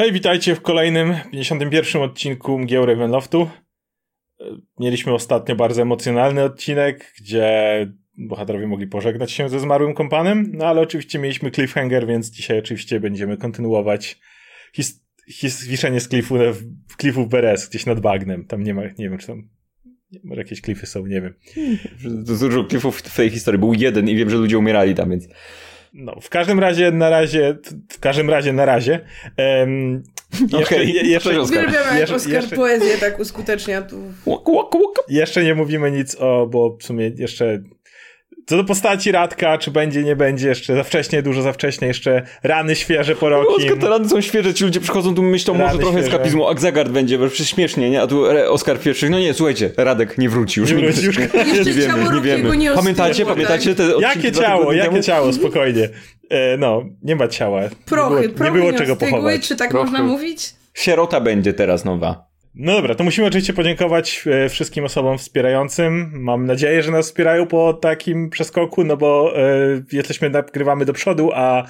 Hej, witajcie w kolejnym 51 odcinku Mgieł Ravenloftu. Mieliśmy ostatnio bardzo emocjonalny odcinek, gdzie bohaterowie mogli pożegnać się ze zmarłym kompanem, no ale oczywiście mieliśmy cliffhanger, więc dzisiaj oczywiście będziemy kontynuować wiszenie z klifu, w klifu Beres, gdzieś nad bagnem. Tam nie ma, nie wiem, czy tam może jakieś klify są, nie wiem. Dużo klifów w tej historii. Był jeden i wiem, że ludzie umierali tam, więc... No, w każdym razie na razie, w każdym razie na razie. Um, jeszcze, okay. je, jeszcze, Uwielbiam, jak jeszcze, Oskar jeszcze, poezję tak uskutecznia tu. Jeszcze nie mówimy nic o, bo w sumie jeszcze co do postaci Radka, czy będzie, nie będzie, jeszcze za wcześnie, dużo za wcześnie, jeszcze rany świeże po roku. Oskar, te rany są świeże, ci ludzie przychodzą tu myślą, rany może trochę świeże. eskapizmu, Akzagard będzie, bo przecież śmiesznie, nie? A tu Oskar pierwszy, no nie, słuchajcie, Radek nie wróci już. Nie wróci już. nie, nie wiemy, nie wiemy. Nie pamiętacie, pamiętacie te Jakie ciało, jakie ciało, spokojnie. E, no, nie ma ciała. Prochy, nie było, prochy nie było czego pochować. Czy tak prochy. można mówić? Sierota będzie teraz nowa. No dobra, to musimy oczywiście podziękować e, wszystkim osobom wspierającym. Mam nadzieję, że nas wspierają po takim przeskoku, no bo e, jesteśmy, nagrywamy do przodu, a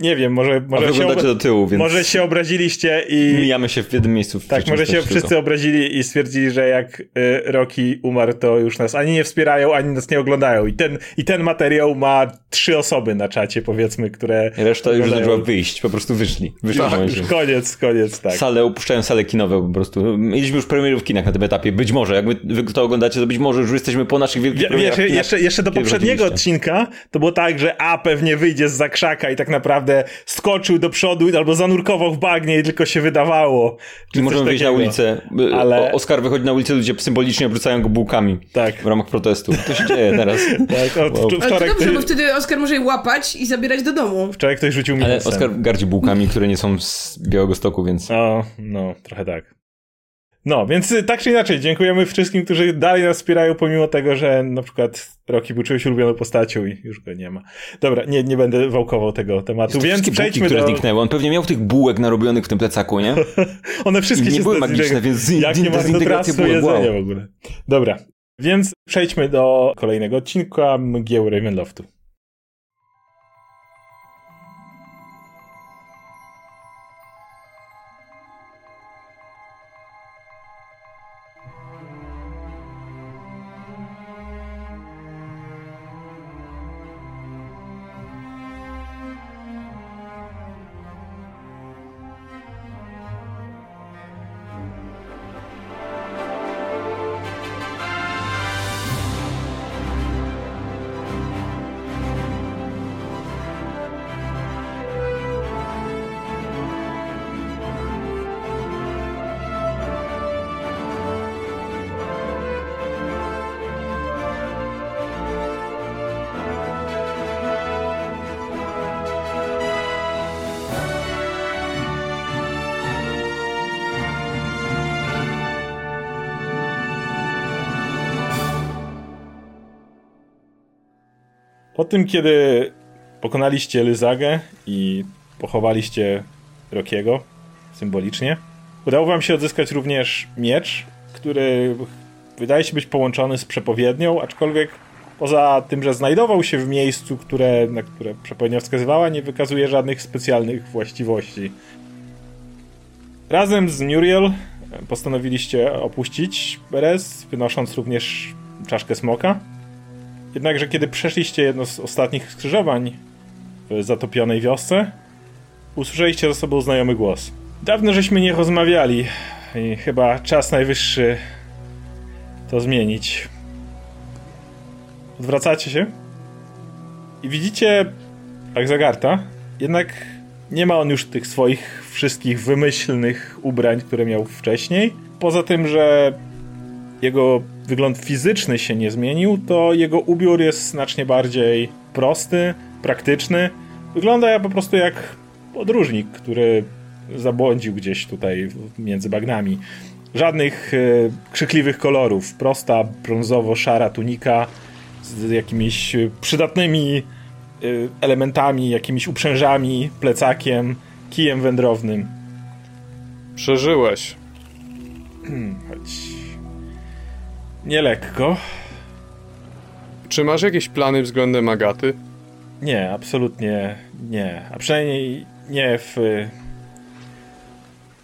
nie wiem, może, może, się, ob... do tyłu, więc może się obraziliście i... Mijamy się w jednym miejscu. W tak, może się wszyscy tylko. obrazili i stwierdzili, że jak y, Rocky umarł, to już nas ani nie wspierają, ani nas nie oglądają. I ten, i ten materiał ma trzy osoby na czacie, powiedzmy, które... I reszta już zaczęła wyjść, po prostu wyszli. wyszli tak, już koniec, koniec, tak. Sale, opuszczają sale kinowe po prostu. Mieliśmy już premiery w kinach na tym etapie. Być może, jak wy to oglądacie, to być może już jesteśmy po naszych wielkich Wie, wiesz, jeszcze, jeszcze do poprzedniego odcinka to było tak, że A pewnie wyjdzie z zakrzaka i tak naprawdę skoczy skoczył do przodu albo zanurkował w bagnie i tylko się wydawało. Czy możemy wyjść na ulicę. Ale... Oskar wychodzi na ulicę, ludzie symbolicznie obrzucają go bułkami. Tak. W ramach protestu. To się dzieje teraz. tak, o, wow. wczoraj Ale to dobrze, bo wtedy Oskar może je łapać i zabierać do domu. Wczoraj ktoś rzucił mi Ale Oskar gardzi bułkami, które nie są z Białego Stoku, więc... O, no, trochę tak. No, więc tak czy inaczej, dziękujemy wszystkim, którzy dalej nas wspierają, pomimo tego, że na przykład Rocky był czymś ulubioną postacią i już go nie ma. Dobra, nie, nie będę wałkował tego tematu, więc przejdźmy bułki, do... które zniknęły. On pewnie miał tych bułek narobionych w tym plecaku, nie? One wszystkie I nie były magiczne, więc Jak nie było jedzenia wow. w ogóle. Dobra, więc przejdźmy do kolejnego odcinka Mgieł Ravenloftu. Tym, kiedy pokonaliście Lyzagę i pochowaliście Rokiego symbolicznie, udało wam się odzyskać również miecz, który wydaje się być połączony z przepowiednią, aczkolwiek poza tym, że znajdował się w miejscu, które, na które przepowiednia wskazywała, nie wykazuje żadnych specjalnych właściwości. Razem z Muriel postanowiliście opuścić Beres, wynosząc również czaszkę smoka. Jednakże kiedy przeszliście jedno z ostatnich skrzyżowań w zatopionej wiosce, usłyszeliście za sobą znajomy głos. Dawno żeśmy nie rozmawiali i chyba czas najwyższy to zmienić. Odwracacie się i widzicie Akzagarta, jednak nie ma on już tych swoich wszystkich wymyślnych ubrań, które miał wcześniej. Poza tym, że jego wygląd fizyczny się nie zmienił, to jego ubiór jest znacznie bardziej prosty, praktyczny. Wygląda po prostu jak podróżnik, który zabłądził gdzieś tutaj między bagnami. Żadnych e, krzykliwych kolorów. Prosta, brązowo-szara tunika z jakimiś przydatnymi e, elementami, jakimiś uprzężami, plecakiem, kijem wędrownym. Przeżyłeś. Chodź. Nielekko. Czy masz jakieś plany względem Agaty? Nie, absolutnie nie. A przynajmniej nie w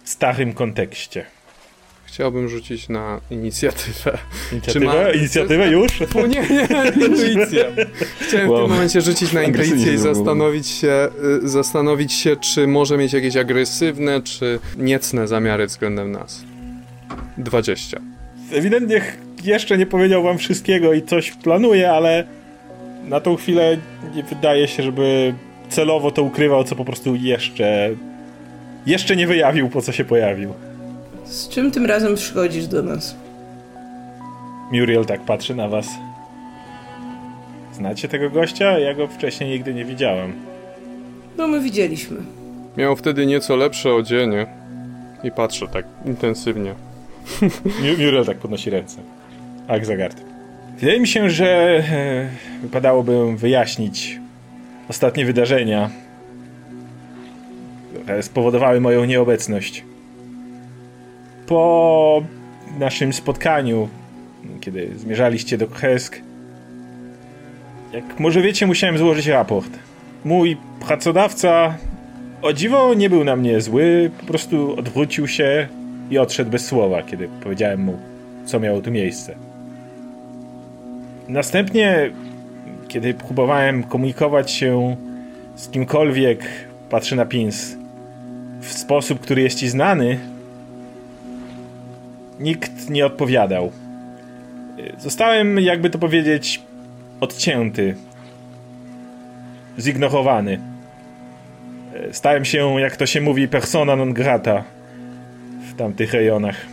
starym kontekście. Chciałbym rzucić na inicjatywę. Inicjatywę? ma- Inicjatywę już? O nie, nie, intuicja. Chciałem w Wow. tym momencie rzucić na intuicję i zastanowić się, y, zastanowić się, czy może mieć jakieś agresywne, czy niecne zamiary względem nas. 20. Ewidentnie jeszcze nie powiedział wam wszystkiego i coś planuje, ale na tą chwilę nie wydaje się, żeby celowo to ukrywał, co po prostu jeszcze jeszcze nie wyjawił, po co się pojawił. Z czym tym razem przychodzisz do nas? Muriel tak patrzy na was. Znacie tego gościa? Ja go wcześniej nigdy nie widziałem. No my widzieliśmy. Miał wtedy nieco lepsze odzienie i patrzę tak intensywnie. Mu- Muriel tak podnosi ręce. Akzagard. Wydaje mi się, że e, wypadałoby wyjaśnić ostatnie wydarzenia, które spowodowały moją nieobecność. Po naszym spotkaniu, kiedy zmierzaliście do Kresk, jak może wiecie, musiałem złożyć raport. Mój pracodawca o dziwo nie był na mnie zły, po prostu odwrócił się i odszedł bez słowa, kiedy powiedziałem mu, co miało tu miejsce. Następnie, kiedy próbowałem komunikować się z kimkolwiek, patrzę na Pins, w sposób, który jest ci znany, nikt nie odpowiadał. Zostałem, jakby to powiedzieć, odcięty, zignorowany. Stałem się, jak to się mówi, persona non grata w tamtych rejonach.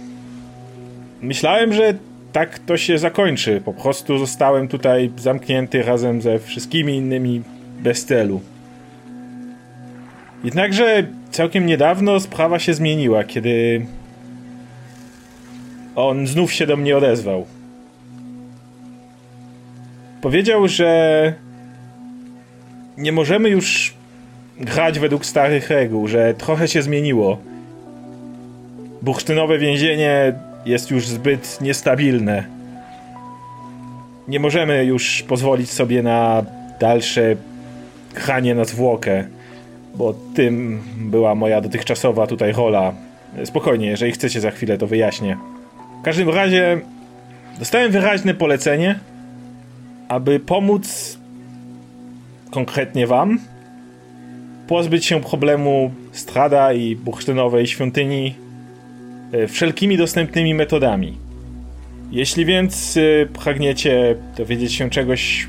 Myślałem, że tak to się zakończy. Po prostu zostałem tutaj zamknięty razem ze wszystkimi innymi bez celu. Jednakże całkiem niedawno sprawa się zmieniła, kiedy on znów się do mnie odezwał. Powiedział, że nie możemy już grać według starych reguł, że trochę się zmieniło. Bursztynowe więzienie jest już zbyt niestabilne. Nie możemy już pozwolić sobie na dalsze granie na zwłokę, bo tym była moja dotychczasowa tutaj rola. Spokojnie, jeżeli chcecie za chwilę to wyjaśnię. W każdym razie dostałem wyraźne polecenie, aby pomóc konkretnie wam pozbyć się problemu Strada i bursztynowej świątyni wszelkimi dostępnymi metodami. Jeśli więc e, pragniecie dowiedzieć się czegoś,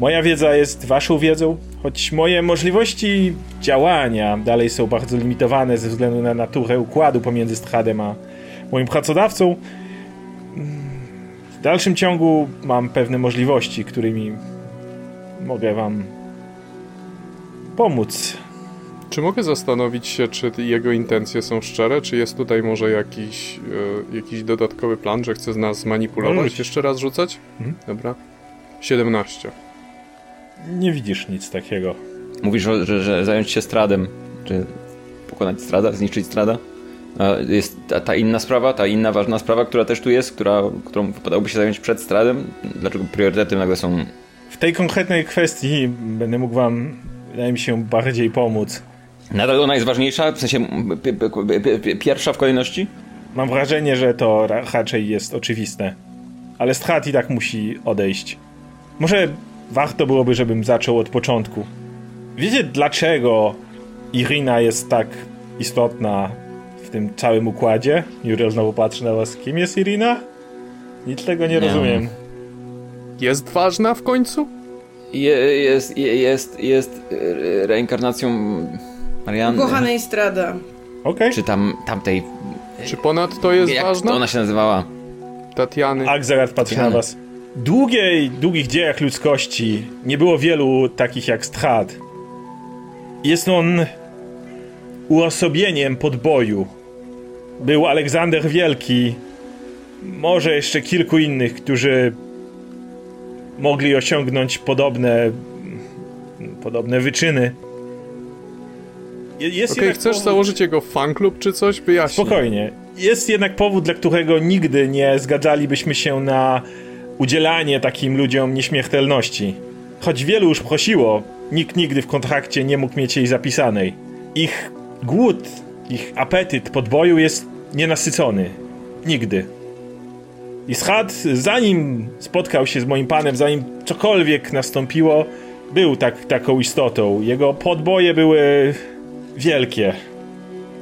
moja wiedza jest waszą wiedzą, choć moje możliwości działania dalej są bardzo limitowane ze względu na naturę układu pomiędzy Stradem a moim pracodawcą. W dalszym ciągu mam pewne możliwości, którymi mogę wam pomóc. Czy mogę zastanowić się, czy jego intencje są szczere? Czy jest tutaj może jakiś, e, jakiś dodatkowy plan, że chce z nas zmanipulować? Jeszcze raz rzucać? Mhm. Dobra. 17. Nie widzisz nic takiego. Mówisz, że, że, zająć się stradem, czy pokonać strada, zniszczyć strada? A Jest ta, ta inna sprawa, ta inna ważna sprawa, która też tu jest, która, którą wypadałoby się zająć przed stradem? Dlaczego priorytety nagle są... W tej konkretnej kwestii będę mógł wam, wydaje mi się, bardziej pomóc. Nadal ona jest ważniejsza? W sensie p- p- p- p- pierwsza w kolejności? Mam wrażenie, że to ra- raczej jest oczywiste. Ale Strat i tak musi odejść. Może warto byłoby, żebym zaczął od początku. Wiecie, dlaczego Irina jest tak istotna w tym całym układzie? Juriel znowu patrzy na was. Kim jest Irina? Nic tego nie, Nie. rozumiem. Jest ważna w końcu? Je, jest, je, jest, jest e, reinkarnacją Marianny. Ukochanej Strada. Okej. Czy tam, tamtej... Czy ponadto jest Jak ważna? to ona się nazywała? Tatiany. Akzarat patrzy na was. W długiej, długich dziejach ludzkości nie było wielu takich jak Strad. Jest on uosobieniem podboju. Był Aleksander Wielki, może jeszcze kilku innych, którzy mogli osiągnąć podobne podobne wyczyny. Je- Jest jednak chcesz powód- założyć jego fanklub czy coś? Wyjaśnij. Spokojnie. Jest jednak powód, dla którego nigdy nie zgadzalibyśmy się na udzielanie takim ludziom nieśmiertelności. Choć wielu już prosiło, nikt nigdy w kontrakcie nie mógł mieć jej zapisanej. Ich głód Ich apetyt podboju jest nienasycony. Nigdy. I Schad, zanim spotkał się z moim panem, zanim cokolwiek nastąpiło, był tak, taką istotą. Jego podboje były wielkie.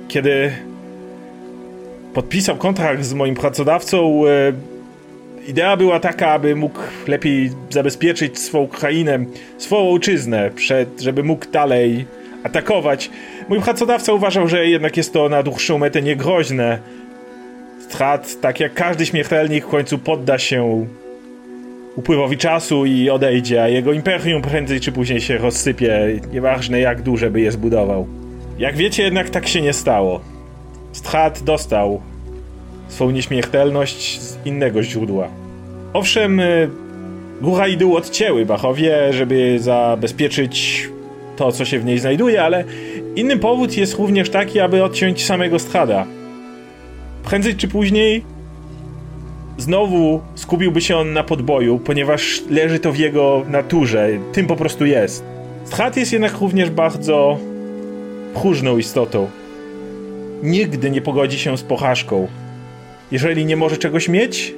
Kiedy podpisał kontrakt z moim pracodawcą, e, idea była taka, aby mógł lepiej zabezpieczyć swoją krainę, swoją ojczyznę, przed, żeby mógł dalej atakować. Mój pracodawca uważał, że jednak jest to na dłuższą metę niegroźne. Strat, tak jak każdy śmiertelnik, w końcu podda się upływowi czasu i odejdzie, a jego imperium prędzej czy później się rozsypie, nieważne jak duże by je zbudował. Jak wiecie, jednak tak się nie stało. Strat dostał swą nieśmiertelność z innego źródła. Owszem, y, góra i dół odcięły Bachowie, żeby zabezpieczyć to, co się w niej znajduje, ale inny powód jest również taki, aby odciąć samego Strada. Prędzej czy później znowu skupiłby się on na podboju, ponieważ leży to w jego naturze, tym po prostu jest. Strad jest jednak również bardzo próżną istotą. Nigdy nie pogodzi się z porażką. Jeżeli nie może czegoś mieć,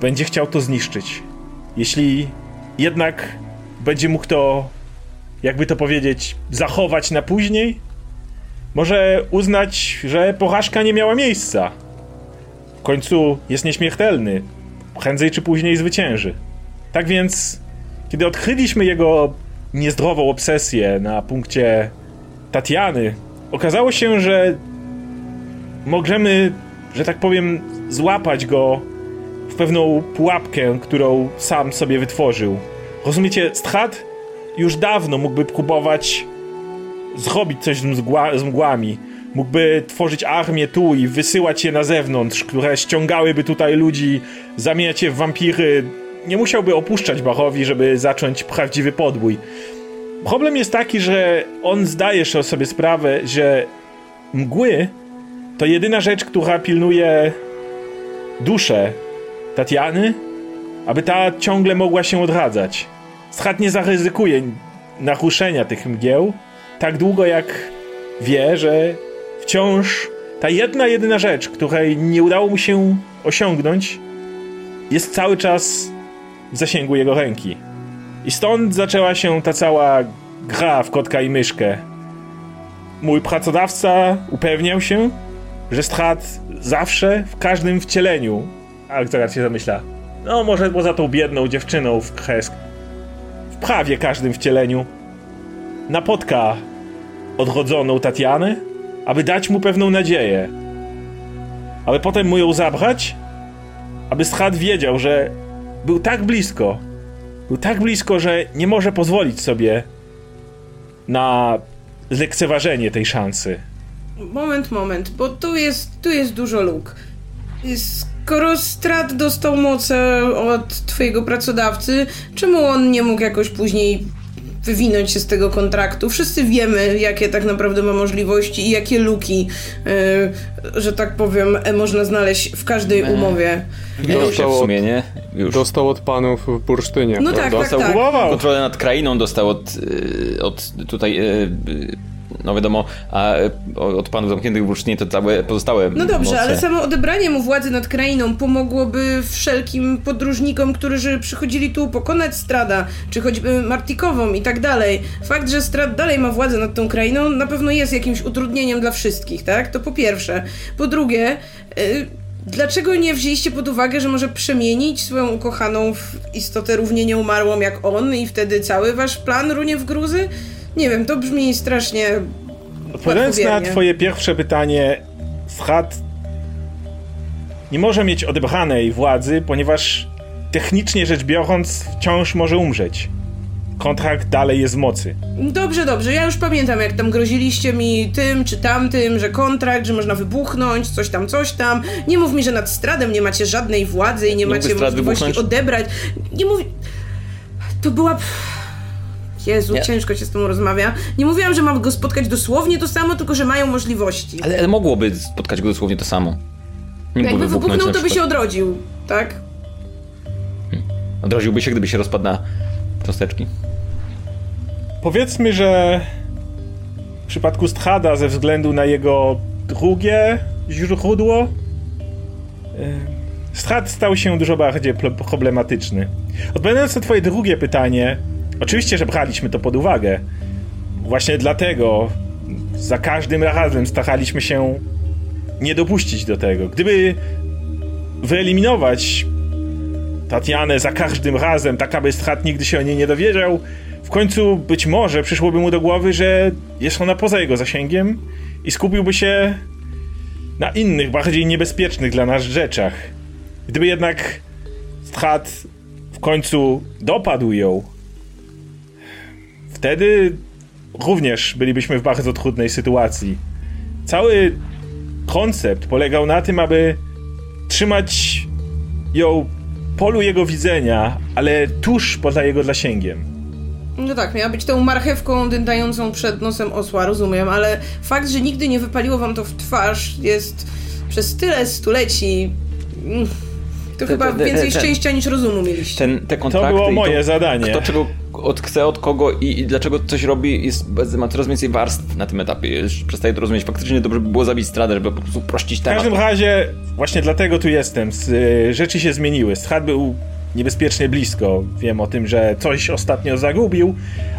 będzie chciał to zniszczyć. Jeśli jednak będzie mógł to, jakby to powiedzieć, zachować na później, może uznać, że porażka nie miała miejsca. W końcu jest nieśmiertelny. Prędzej czy później zwycięży. Tak więc, kiedy odkryliśmy jego niezdrową obsesję na punkcie Tatiany, okazało się, że możemy, że tak powiem, złapać go w pewną pułapkę, którą sam sobie wytworzył. Rozumiecie, Strat już dawno mógłby próbować zrobić coś z, mgła, z mgłami. Mógłby tworzyć armię tu i wysyłać je na zewnątrz, które ściągałyby tutaj ludzi, zamieniać je w wampiry. Nie musiałby opuszczać Bachowi, żeby zacząć prawdziwy podbój. Problem jest taki, że on zdaje sobie sprawę, że mgły to jedyna rzecz, która pilnuje duszę Tatiany, aby ta ciągle mogła się odradzać. Schat nie zaryzykuje naruszenia tych mgieł tak długo jak wie, że wciąż ta jedna, jedyna rzecz, której nie udało mu się osiągnąć, jest cały czas w zasięgu jego ręki. I stąd zaczęła się ta cała gra w kotka i myszkę. Mój pracodawca upewniał się, że Strat zawsze, w każdym wcieleniu, ale zaraz się zamyśla, no może poza tą biedną dziewczyną w kresk, w prawie każdym wcieleniu, napotka odrodzoną Tatianę, aby dać mu pewną nadzieję. aby potem mu ją zabrać, aby Strat wiedział, że był tak blisko, był tak blisko, że nie może pozwolić sobie na zlekceważenie tej szansy. Moment, moment, bo tu jest, tu jest dużo luk. Skoro Strat dostał moce od twojego pracodawcy, czemu on nie mógł jakoś później wywinąć się z tego kontraktu. Wszyscy wiemy, jakie tak naprawdę ma możliwości i jakie luki, yy, że tak powiem, e, można znaleźć w każdej umowie. Dostał się w sumie, nie? Już. Dostał od panów w bursztynie. No tak, dostał tak, tak. Kontrolę nad krainą dostał od, y, od tutaj y, no wiadomo, a e, od panów zamkniętych w bursztynie to całe pozostałe No dobrze, moce. ale samo odebranie mu władzy nad krainą pomogłoby wszelkim podróżnikom, którzy przychodzili tu pokonać Strada, czy choćby Martikową i tak dalej. Fakt, że Strad dalej ma władzę nad tą krainą na pewno jest jakimś utrudnieniem dla wszystkich, tak? To po pierwsze. Po drugie... Yy, Dlaczego nie wzięliście pod uwagę, że może przemienić swoją ukochaną w istotę równie nieumarłą jak on i wtedy cały wasz plan runie w gruzy? Nie wiem, to brzmi strasznie. Odpowiadając na twoje pierwsze pytanie, Schat nie może mieć odebranej władzy, ponieważ technicznie rzecz biorąc wciąż może umrzeć. Kontrakt dalej jest w mocy. Dobrze, dobrze. Ja już pamiętam, jak tam groziliście mi tym czy tamtym, że kontrakt, że można wybuchnąć, coś tam, coś tam. Nie mów mi, że nad Stradem nie macie żadnej władzy i nie Mógłby macie możliwości wybuchnąć? odebrać. Nie mów... To była... Jezu, Nie. ciężko się z tym rozmawia. Nie mówiłam, że mam go spotkać dosłownie to samo, tylko że mają możliwości. Ale, ale mogłoby spotkać go dosłownie to samo. Nie Jakby wybuchnął, to by się odrodził, tak? Odrodziłby się, gdyby się rozpadł na cząsteczki. Powiedzmy, że w przypadku Strada ze względu na jego drugie źródło, Strad stał się dużo bardziej problematyczny. Odpowiadając na twoje drugie pytanie, oczywiście, że braliśmy to pod uwagę. Właśnie dlatego za każdym razem staraliśmy się nie dopuścić do tego. Gdyby wyeliminować Tatianę za każdym razem, tak aby Strat nigdy się o niej nie dowiedział, w końcu być może przyszłoby mu do głowy, że jest ona poza jego zasięgiem i skupiłby się na innych, bardziej niebezpiecznych dla nas rzeczach. Gdyby jednak Strat w końcu dopadł ją, wtedy również bylibyśmy w bardzo trudnej sytuacji. Cały koncept polegał na tym, aby trzymać ją polu jego widzenia, ale tuż poza jego zasięgiem. No tak, miała być tą marchewką dętającą przed nosem osła, rozumiem, ale fakt, że nigdy nie wypaliło wam to w twarz jest przez tyle stuleci... Mm, to chyba więcej szczęścia niż rozumu mieliście. Ten, te kontrakty to było moje to, zadanie. Kto czego od, chce od kogo i, i, dlaczego coś robi, jest, ma coraz więcej warstw na tym etapie. Już przestaję to rozumieć. Faktycznie dobrze by było zabić stradę, żeby po prostu prościć temat. W każdym razie, właśnie dlatego tu jestem. Y, rzeczy się zmieniły. Strad był niebezpiecznie blisko. Wiem o tym, że coś ostatnio zagubił,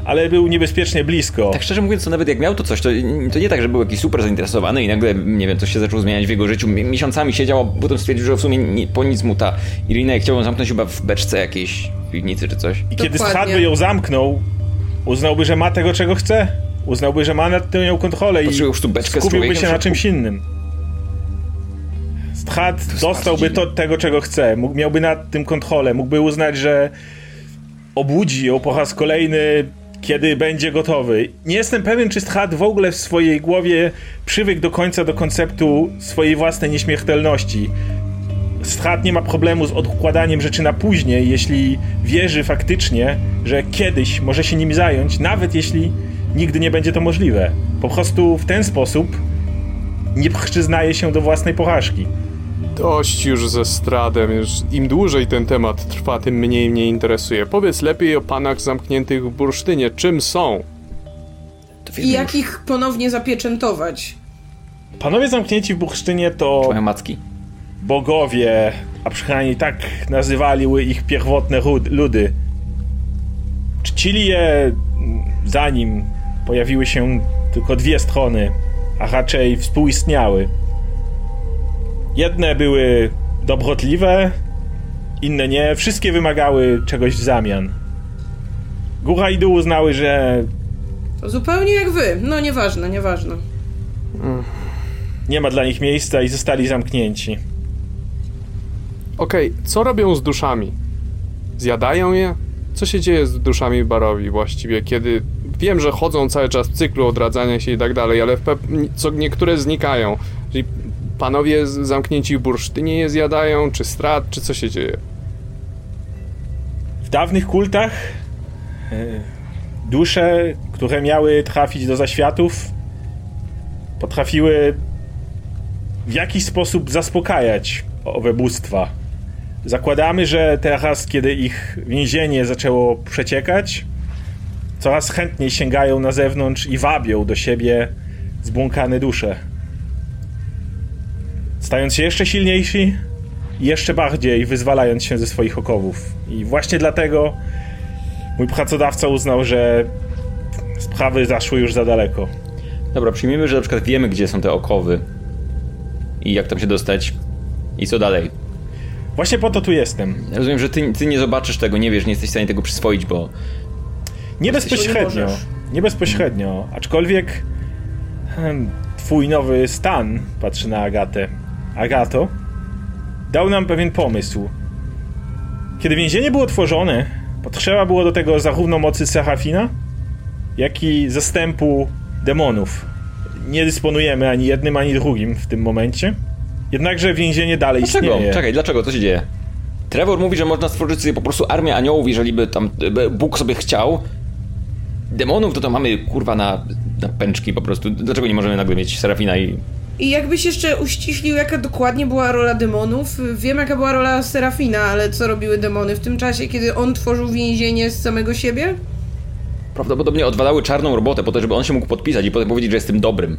ale był niebezpiecznie blisko. Tak szczerze mówiąc, to nawet jak miał to coś, to, to nie tak, że był jakiś super zainteresowany i nagle, nie wiem, coś się zaczął zmieniać w jego życiu. Miesiącami siedział, a potem stwierdził, że w sumie nie, po nic mu ta Irina chciał ją zamknąć chyba w beczce jakiejś piwnicy czy coś. I kiedy Strad by ją zamknął, uznałby, że ma tego, czego chce. Uznałby, że ma nad nią kontrolę i skupiłby się na czymś innym. Strat dostałby to, tego, czego chce. Mógł, miałby nad tym kontrolę. Mógłby uznać, że obudzi ją po raz kolejny, kiedy będzie gotowy. Nie jestem pewien, czy Strat w ogóle w swojej głowie przywykł do końca do konceptu swojej własnej nieśmiertelności. Strat nie ma problemu z odkładaniem rzeczy na później, jeśli wierzy faktycznie, że kiedyś może się nim zająć, nawet jeśli nigdy nie będzie to możliwe. Po prostu w ten sposób nie przyznaje się do własnej porażki. Dość już ze Stradem, już im dłużej ten temat trwa, tym mniej mnie interesuje. Powiedz lepiej o panach zamkniętych w bursztynie. Czym są? I jak ich ponownie zapieczętować? Panowie zamknięci w bursztynie to... Macki? Bogowie, a przynajmniej tak nazywali ich pierwotne ludy. Czcili je zanim pojawiły się tylko dwie strony, a raczej współistniały. Jedne były dobrotliwe, inne nie. Wszystkie wymagały czegoś w zamian. Góra i dół uznały, że... To zupełnie jak wy. No nieważne, nieważne. Nie ma dla nich miejsca i zostali zamknięci. Okej, okay, co robią z duszami? Zjadają je? Co się dzieje z duszami barowi właściwie, kiedy... Wiem, że chodzą cały czas w cyklu odradzania się i tak dalej, ale co niektóre znikają. Czyli panowie zamknięci w bursztynie je zjadają, czy strat, czy co się dzieje? W dawnych kultach e, dusze, które miały trafić do zaświatów, potrafiły w jakiś sposób zaspokajać owe bóstwa. Zakładamy, że teraz, kiedy ich więzienie zaczęło przeciekać, coraz chętniej sięgają na zewnątrz i wabią do siebie zbłąkane dusze stając się jeszcze silniejsi i jeszcze bardziej wyzwalając się ze swoich okowów. I właśnie dlatego mój pracodawca uznał, że sprawy zaszły już za daleko. Dobra, przyjmijmy, że na przykład wiemy, gdzie są te okowy i jak tam się dostać i co dalej. Właśnie po to tu jestem. Rozumiem, że ty, ty nie zobaczysz tego, nie wiesz, nie jesteś w stanie tego przyswoić, bo... Nie bezpośrednio. Nie, nie bezpośrednio, aczkolwiek hmm, twój nowy stan patrzy na Agatę Agato, dał nam pewien pomysł. Kiedy więzienie było tworzone, potrzeba było do tego zarówno mocy Serafina, jak i zastępu demonów. Nie dysponujemy ani jednym, ani drugim w tym momencie. Jednakże więzienie dalej dlaczego? istnieje. Czekaj, dlaczego? Co się dzieje? Trevor mówi, że można stworzyć sobie po prostu armię aniołów, jeżeli by tam Bóg sobie chciał. Demonów to to mamy kurwa na, na pęczki po prostu. Dlaczego nie możemy nagle mieć Serafina i i jakbyś jeszcze uściślił, jaka dokładnie była rola demonów. Wiem, jaka była rola Serafina, ale co robiły demony w tym czasie, kiedy on tworzył więzienie z samego siebie? Prawdopodobnie odwalały czarną robotę po to, żeby on się mógł podpisać i potem powiedzieć, że jestem dobrym.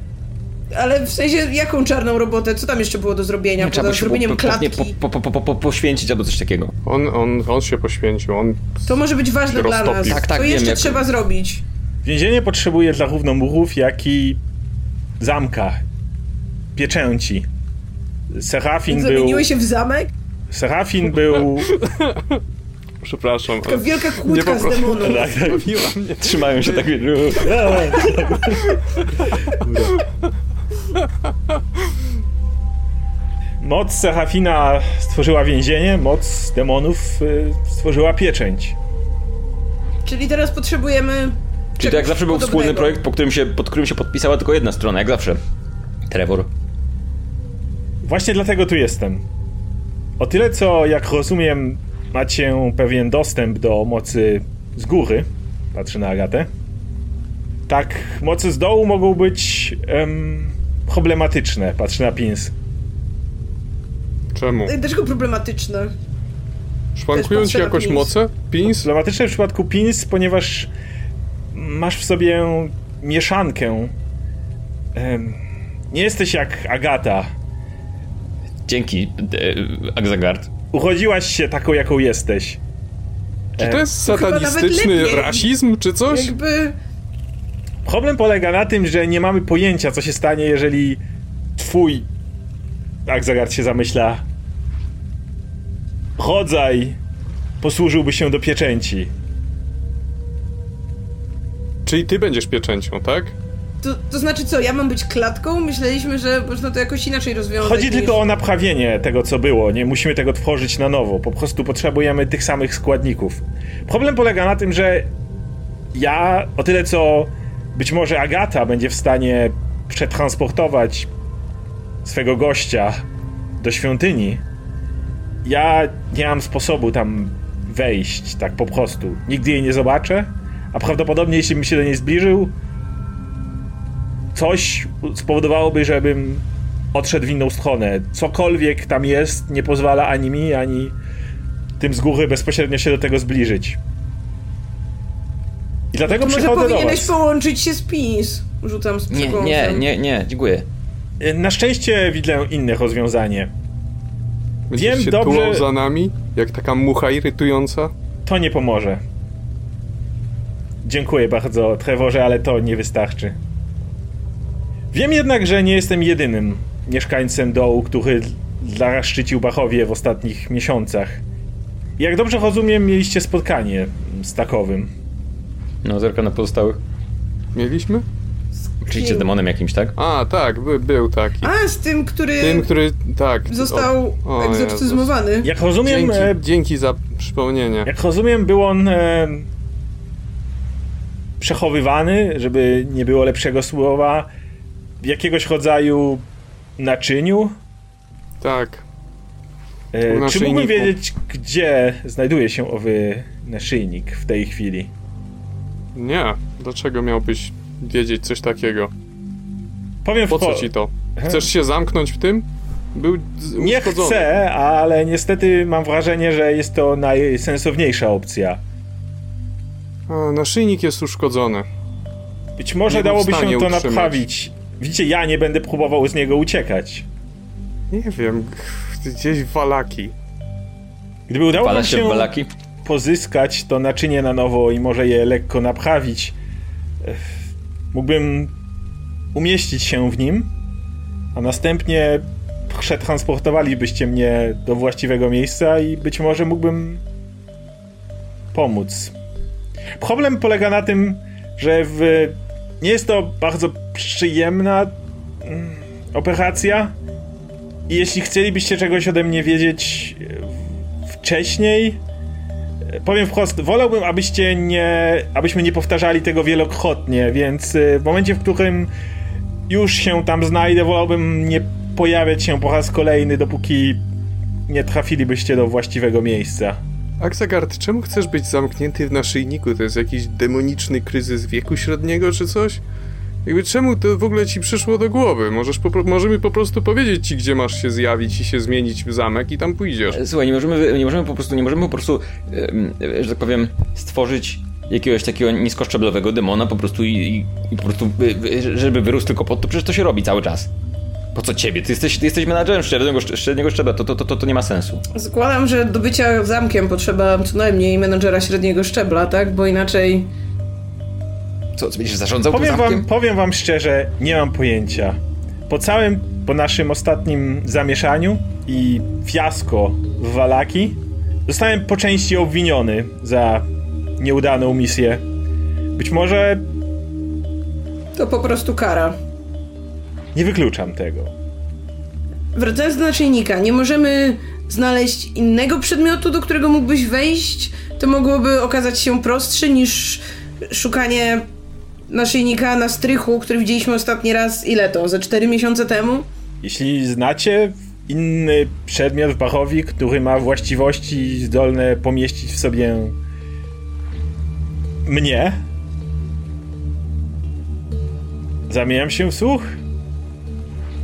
Ale w sensie, jaką czarną robotę? Co tam jeszcze było do zrobienia? Nie, trzeba zrobieniem klatki? po, po, po, po, po, poświęcić albo coś takiego. On, on, on się poświęcił, on... To może być ważne dla nas. Tak, tak, Co wiem, jeszcze jak- trzeba zrobić? Więzienie potrzebuje zarówno murów, jak i zamka, pieczęci. Serafin był... Zamieniły się w zamek? Serafin był... Przepraszam. Taka wielka kłódka z demonów. Tak, tak. Trzymają się tak, Moc Serafina stworzyła więzienie, moc demonów y, stworzyła pieczęć. Czyli teraz potrzebujemy. Czyli to jak zawsze był podobnego. wspólny projekt, po którym się, pod którym się podpisała tylko jedna strona, jak zawsze. Trevor. Właśnie dlatego tu jestem. O tyle, co jak rozumiem, macie pewien dostęp do mocy z góry. Patrzę na Agatę. Tak, moce z dołu mogą być em, problematyczne. Patrzę na Pins. Czemu? Ej, Dlaczego problematyczne? Szwankują ci jakoś Pins. moce? Pins? Problematyczne w przypadku Pins, ponieważ masz w sobie mieszankę. Em, nie jesteś jak Agata. Dzięki, e, Axagard. Urodziłaś się taką, jaką jesteś. Czy to jest To nawet satanistyczny lepiej. rasizm, czy coś? Jakby. Problem polega na tym, że nie mamy pojęcia, co się stanie, jeżeli twój. Zagard się zamyśla. Rodzaj posłużyłby się do pieczęci. Czyli ty będziesz pieczęcią, tak? To, to znaczy co, ja mam być klatką? Myśleliśmy, że można to jakoś inaczej rozwiązać. Chodzi niż... tylko o naprawienie tego, co było. Nie musimy tego tworzyć na nowo. Po prostu potrzebujemy tych samych składników. Problem polega na tym, że ja, o tyle co być może Agata będzie w stanie przetransportować swego gościa do świątyni, ja nie mam sposobu tam wejść tak po prostu. Nigdy jej nie zobaczę, a prawdopodobnie jeśli bym się do niej zbliżył, coś spowodowałoby, żebym odszedł w inną stronę. Cokolwiek tam jest, nie pozwala ani mi, ani tym z góry bezpośrednio się do tego zbliżyć. I dlatego To może przychodzę do powinieneś połączyć się z PiS. Rzucam z Nie, nie, nie, nie, dziękuję. Na szczęście widzę inne rozwiązanie. Będziesz Wiem się dobrze- za nami? Jak taka mucha irytująca? To nie pomoże. Dziękuję bardzo, Trevorze, ale to nie wystarczy. Wiem jednak, że nie jestem jedynym mieszkańcem dołu, który zaszczycił Bachowie w ostatnich miesiącach. Jak dobrze rozumiem, mieliście spotkanie z takowym. No, zerka na pozostałych. Mieliśmy? Oczywiście z demonem jakimś, tak? A, tak, by, był taki. A, z tym, który Tym, który, tak. został o, o egzorcyzmowany. Jak rozumiem, Dzięki, e, dzięki za przypomnienie. jak rozumiem, był on e, przechowywany, żeby nie było lepszego słowa, jakiegoś rodzaju naczyniu. Tak. E, czy mógłbym wiedzieć, gdzie znajduje się owy naszyjnik w tej chwili? Nie. Dlaczego miałbyś wiedzieć coś takiego? Powiem Po co ci to? Chcesz się zamknąć w tym? Był Nie uszkodzony. chcę, ale niestety mam wrażenie, że jest to najsensowniejsza opcja. A, naszyjnik jest uszkodzony. Być może Nie dałoby się to utrzymać. naprawić. Widzicie, ja nie będę próbował z niego uciekać. Nie wiem, gdzieś walaki. Gdyby udało wam się pozyskać to naczynie na nowo i może je lekko naprawić, ech, mógłbym umieścić się w nim, a następnie przetransportowalibyście mnie do właściwego miejsca i być może mógłbym pomóc. Problem polega na tym, że w... nie jest to bardzo przyjemna mm, operacja i jeśli chcielibyście czegoś ode mnie wiedzieć e, wcześniej, e, powiem wprost, wolałbym, abyście nie, abyśmy nie powtarzali tego wielokrotnie, więc e, w momencie, w którym już się tam znajdę, wolałbym nie pojawiać się po raz kolejny, dopóki nie trafilibyście do właściwego miejsca. Axagard, czemu chcesz być zamknięty w naszyjniku? To jest jakiś demoniczny kryzys wieku średniego czy coś? Jakby czemu to w ogóle ci przyszło do głowy? Możesz po, możemy po prostu powiedzieć ci, gdzie masz się zjawić i się zmienić w zamek i tam pójdziesz. Słuchaj, nie możemy, nie możemy po prostu, nie możemy po prostu, em, że tak powiem, stworzyć jakiegoś takiego niskoszczeblowego demona po prostu i, i, i po prostu, żeby wyrósł tylko pod to, przecież to się robi cały czas. Po co ciebie? Ty jesteś, ty jesteś menadżerem średniego, średniego szczebla, to, to, to, to, nie ma sensu. Zakładam, że do bycia zamkiem potrzeba co najmniej menadżera średniego szczebla, tak? Bo inaczej... Co, co będziesz zarządzał tym Powiem zamkiem? wam, powiem wam szczerze, nie mam pojęcia. Po całym, po naszym ostatnim zamieszaniu i fiasko w Walaki, zostałem po części obwiniony za nieudaną misję. Być może To po prostu kara. Nie wykluczam tego. Wracając do naszyjnika, nie możemy znaleźć innego przedmiotu, do którego mógłbyś wejść? To mogłoby okazać się prostsze niż szukanie naszyjnika na strychu, który widzieliśmy ostatni raz, ile to, ze 4 miesiące temu? Jeśli znacie inny przedmiot w Bachowi, który ma właściwości zdolne pomieścić w sobie mnie, zamieniam się w słuch?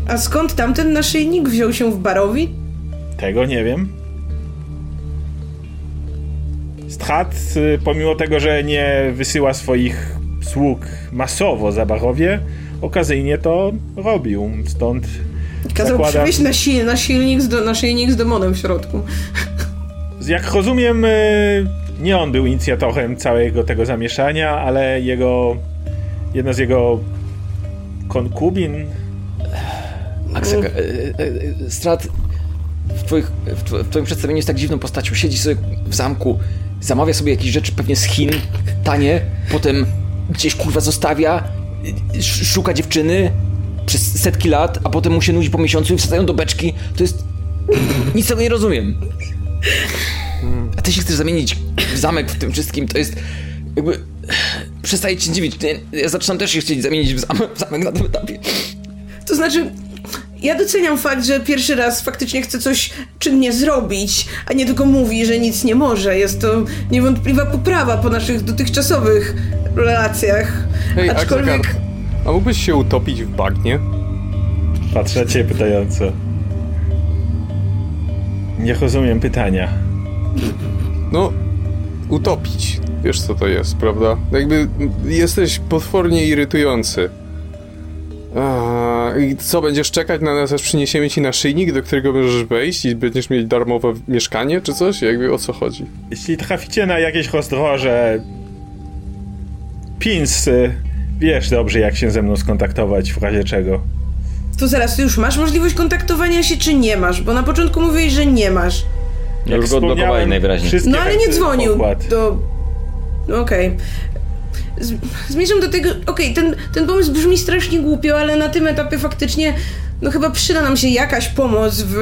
A skąd tamten naszyjnik wziął się w barowi? Tego nie wiem. Strat, y, pomimo tego, że nie wysyła swoich sług masowo za Bachowie, okazyjnie to robił. Stąd Kazał zakładam- przywieźć nasil, nasilnik z do, naszyjnik z demonem w środku. Jak rozumiem, y, nie on był inicjatorem całego tego zamieszania, ale jego. jedna z jego konkubin. Aksek, e, e, e, Strat w, twoich, w, tw- w twoim przedstawieniu jest tak dziwną postacią. Siedzi sobie w zamku, zamawia sobie jakieś rzeczy pewnie z Chin, tanie, potem gdzieś kurwa zostawia, sz- szuka dziewczyny przez setki lat, a potem mu się nudzi po miesiącu i wsadzają do beczki. To jest... Nic tego nie rozumiem. A ty się chcesz zamienić w zamek w tym wszystkim, to jest jakby... Przestaję cię dziwić. Ja- Ja zaczynam też się chcieć zamienić w zamek, w zamek na tym etapie. To znaczy, ja doceniam fakt, że pierwszy raz faktycznie chce coś czynnie zrobić, a nie tylko mówi, że nic nie może. Jest to niewątpliwa poprawa po naszych dotychczasowych relacjach. Hej, Aczkolwiek. Axegar, a mógłbyś się utopić w bagnie? Patrzę na ciebie pytająco. Nie rozumiem pytania. No, utopić. Wiesz co to jest, prawda? Jakby jesteś potwornie irytujący. A, I co, będziesz czekać na nas, aż przyniesiemy ci naszyjnik, do którego możesz wejść i będziesz mieć darmowe mieszkanie, czy coś? Jakby o co chodzi? Jeśli traficie na jakieś rozdroże. Pins, y, wiesz dobrze, jak się ze mną skontaktować w razie czego. To zaraz, ty już masz możliwość kontaktowania się, czy nie masz? Bo na początku mówiłeś, że nie masz. Jak już go odblokowali najwyraźniej. wszystkie No ale nie dzwonił pokład. do... No okej. Z- Zmierzam do tego... Okej, ten, ten pomysł brzmi strasznie głupio, ale na tym etapie faktycznie no chyba przyda nam się jakaś pomoc w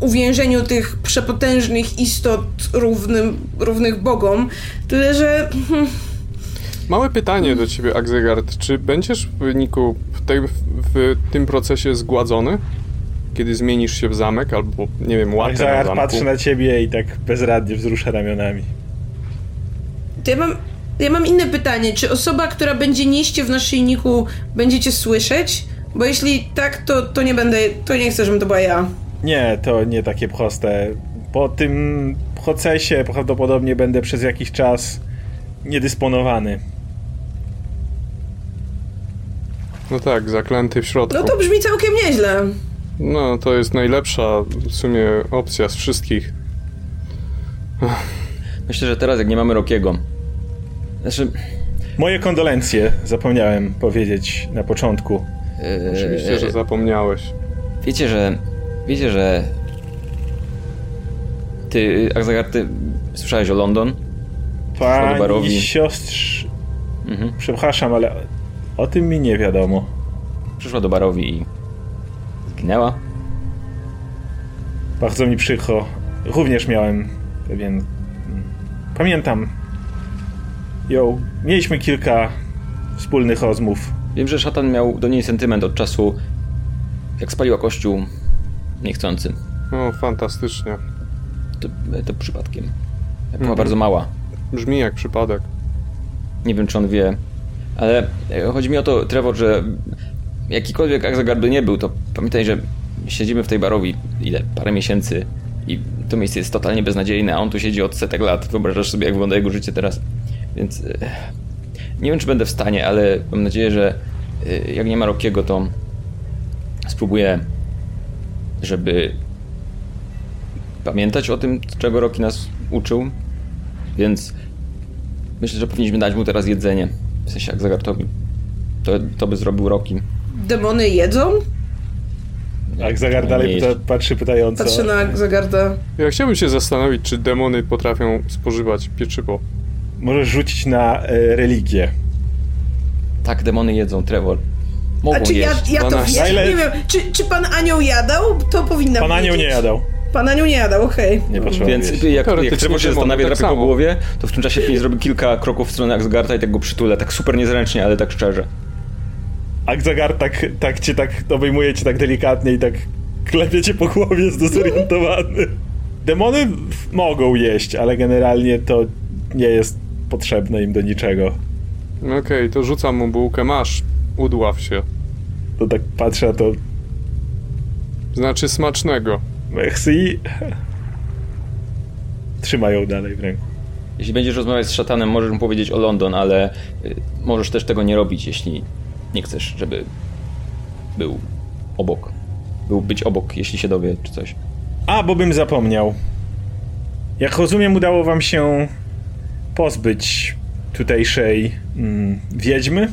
uwiężeniu tych przepotężnych istot równym, równych bogom. Tyle, że... hmm, Małe pytanie do ciebie, Axegard. Czy będziesz w wyniku w, tej, w tym procesie zgładzony? Kiedy zmienisz się w zamek, albo nie wiem, łatę na zamku? patrzę na ciebie i tak bezradnie wzrusza ramionami. To ja mam, ja mam inne pytanie. Czy osoba, która będzie nieść w naszyjniku, będziecie słyszeć? Bo jeśli tak, to, to nie będę, to nie chcę, żebym to była ja. Nie, to nie takie proste. Po tym procesie prawdopodobnie będę przez jakiś czas niedysponowany. No tak, zaklęty w środku. No to brzmi całkiem nieźle. No, to jest najlepsza w sumie opcja z wszystkich. Myślę, że teraz jak nie mamy Rokiego. Znaczy. Moje kondolencje, zapomniałem powiedzieć na początku. e, Oczywiście, że zapomniałeś. Wiecie, że. Wiecie, że. Ty, Akzagar, ty słyszałeś o London? Pani Barowi. siostrz... Mhm. Przepraszam, ale o tym mi nie wiadomo. Przyszła do barowi i. zginęła. Bardzo mi przykro. Również miałem pewien... Pamiętam. Ją, mieliśmy kilka wspólnych rozmów. Wiem, że szatan miał do niej sentyment od czasu, jak spaliła kościół niechcący. No, fantastycznie. To, to przypadkiem. Była Mhm. bardzo mała. Brzmi jak przypadek. Nie wiem, czy on wie, ale e, chodzi mi o to, Trevor, że jakikolwiek Akzagar by nie był, to pamiętaj, że siedzimy w tej barowi ile? Parę miesięcy i to miejsce jest totalnie beznadziejne, a on tu siedzi od setek lat. Wyobrażasz sobie, jak wygląda jego życie teraz. Więc e, nie wiem, czy będę w stanie, ale mam nadzieję, że e, jak nie ma Rokiego, to spróbuję, żeby pamiętać o tym, czego Roki nas uczył. Więc myślę, że powinniśmy dać mu teraz jedzenie. W sensie jak Zagartowi. To, to by zrobił Roki. Demony jedzą? Akzagar Nie dalej pyta, patrzy pytająco. Patrzę na Zagarda. Ja chciałbym się zastanowić, czy demony potrafią spożywać pieczywo. Możesz rzucić na e, religię. Tak, demony jedzą, Trevor. Mogą A czy ja, jeść. ja to 12. wiem? Ile- Nie wiem. Czy, czy pan anioł jadał? To powinna Pan anioł nie wiedzieć. jadał. Pan anioł nie jadał, okej. Nie potrzeba Więc jak, jak Teoretycznie Trevor się demony zastanawia, tak drapie po samo. głowie, to w tym czasie Finn zrobi kilka kroków w stronę Axgarta i tak go przytulę, tak super niezręcznie, ale tak szczerze. Akzagar tak, tak cię tak obejmuje cię tak delikatnie i tak klepie cię po głowie, jest zdezorientowany. Demony mogą jeść, ale generalnie to nie jest potrzebne im do niczego. Okej, to rzucam mu bułkę, masz, udław się. To tak patrzę to, Znaczy smacznego. merci. Trzymają dalej w ręku. Jeśli będziesz rozmawiać z szatanem, możesz mu powiedzieć o London, ale y, możesz też tego nie robić, jeśli nie chcesz, żeby był obok. Był być obok, jeśli się dowie, czy coś. A, bo bym zapomniał. Jak rozumiem, udało wam się pozbyć tutejszej mm, wiedźmy.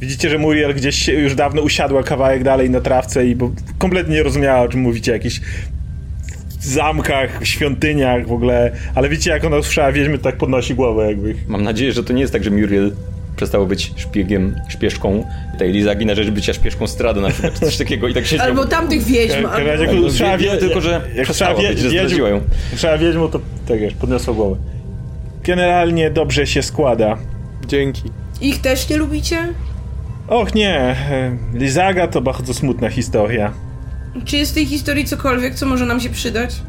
Widzicie, że Muriel gdzieś się już dawno usiadła kawałek dalej na trawce i bo kompletnie nie rozumiała, o czym mówicie, jakichś zamkach, świątyniach w ogóle, ale widzicie, jak ona usłyszała wiedźmy, to tak podnosi głowę jakby. Mam nadzieję, że to nie jest tak, że Muriel przestało być szpiegiem, szpieszką tej Lizagi na rzecz bycia szpieszką Strada na przykład, coś takiego i tak się Albo tamtych wiedźm. Albo... jak- jak No, usłyszała wie- tylko, że jak przestała usłyszała być, że wiedźm- zdradziła ją. Usłyszała wiedźmą, to tak wiesz, podniosła głowę. Generalnie dobrze się składa. Dzięki. Ich też nie lubicie? Och nie, e, Lizaga to bardzo smutna historia. Czy jest w tej historii cokolwiek, co może nam się przydać?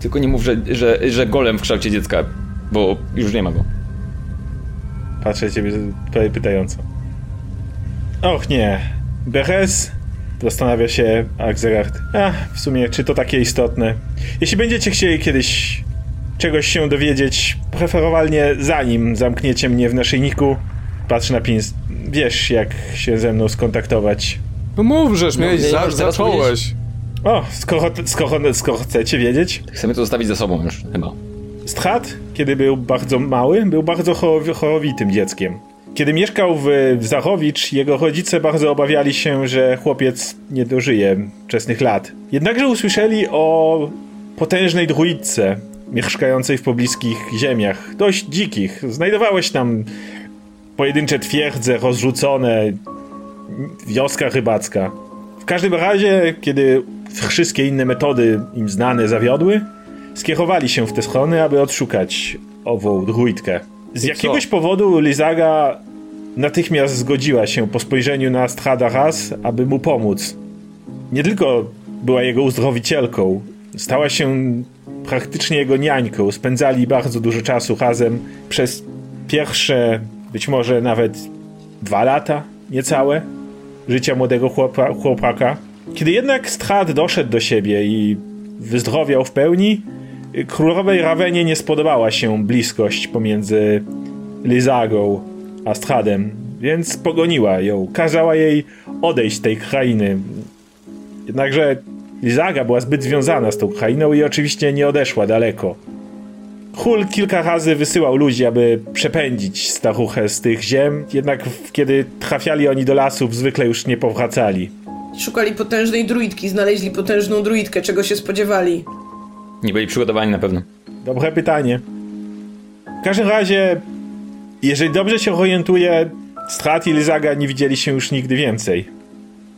Tylko nie mów, że, że, że golem w kształcie dziecka, bo już nie ma go. Patrzę ciebie tutaj pytająco. Och nie, Beres? Zastanawia się Axelard. A, w sumie, czy to takie istotne? Jeśli będziecie chcieli kiedyś czegoś się dowiedzieć, preferowalnie zanim zamkniecie mnie w naszyjniku, patrz na pins, wiesz jak się ze mną skontaktować. No mów, żeż No, miałeś, za, zacząłeś. O, skoro, skoro, skoro chcecie wiedzieć, Chcemy to zostawić za sobą już, chyba. Strat, kiedy był bardzo mały, był bardzo chorow- chorowitym dzieckiem. Kiedy mieszkał w Zachowicz, jego rodzice bardzo obawiali się, że chłopiec nie dożyje wczesnych lat. Jednakże usłyszeli o potężnej druidce mieszkającej w pobliskich ziemiach, dość dzikich. Znajdowały się tam pojedyncze twierdze rozrzucone, wioska rybacka. W każdym razie, kiedy wszystkie inne metody im znane zawiodły, skierowali się w te schrony, aby odszukać ową druidkę. Z jakiegoś powodu Lizaga natychmiast zgodziła się po spojrzeniu na Strada raz, aby mu pomóc. Nie tylko była jego uzdrowicielką, stała się praktycznie jego niańką. Spędzali bardzo dużo czasu razem przez pierwsze, być może nawet dwa lata, niecałe, życia młodego chłopa, chłopaka. Kiedy jednak Strad doszedł do siebie i wyzdrowiał w pełni, królowej Ravenie nie spodobała się bliskość pomiędzy Lizagą a Stradem, więc pogoniła ją. Kazała jej odejść z tej krainy. Jednakże Lizaga była zbyt związana z tą krainą i oczywiście nie odeszła daleko. Hul kilka razy wysyłał ludzi, aby przepędzić staruchę z tych ziem, jednak kiedy trafiali oni do lasów, zwykle już nie powracali. Szukali potężnej druidki, znaleźli potężną druidkę, czego się spodziewali. Nie byli przygotowani na pewno. Dobre pytanie. W każdym razie, jeżeli dobrze się orientuję, Strat i Lizaga nie widzieli się już nigdy więcej.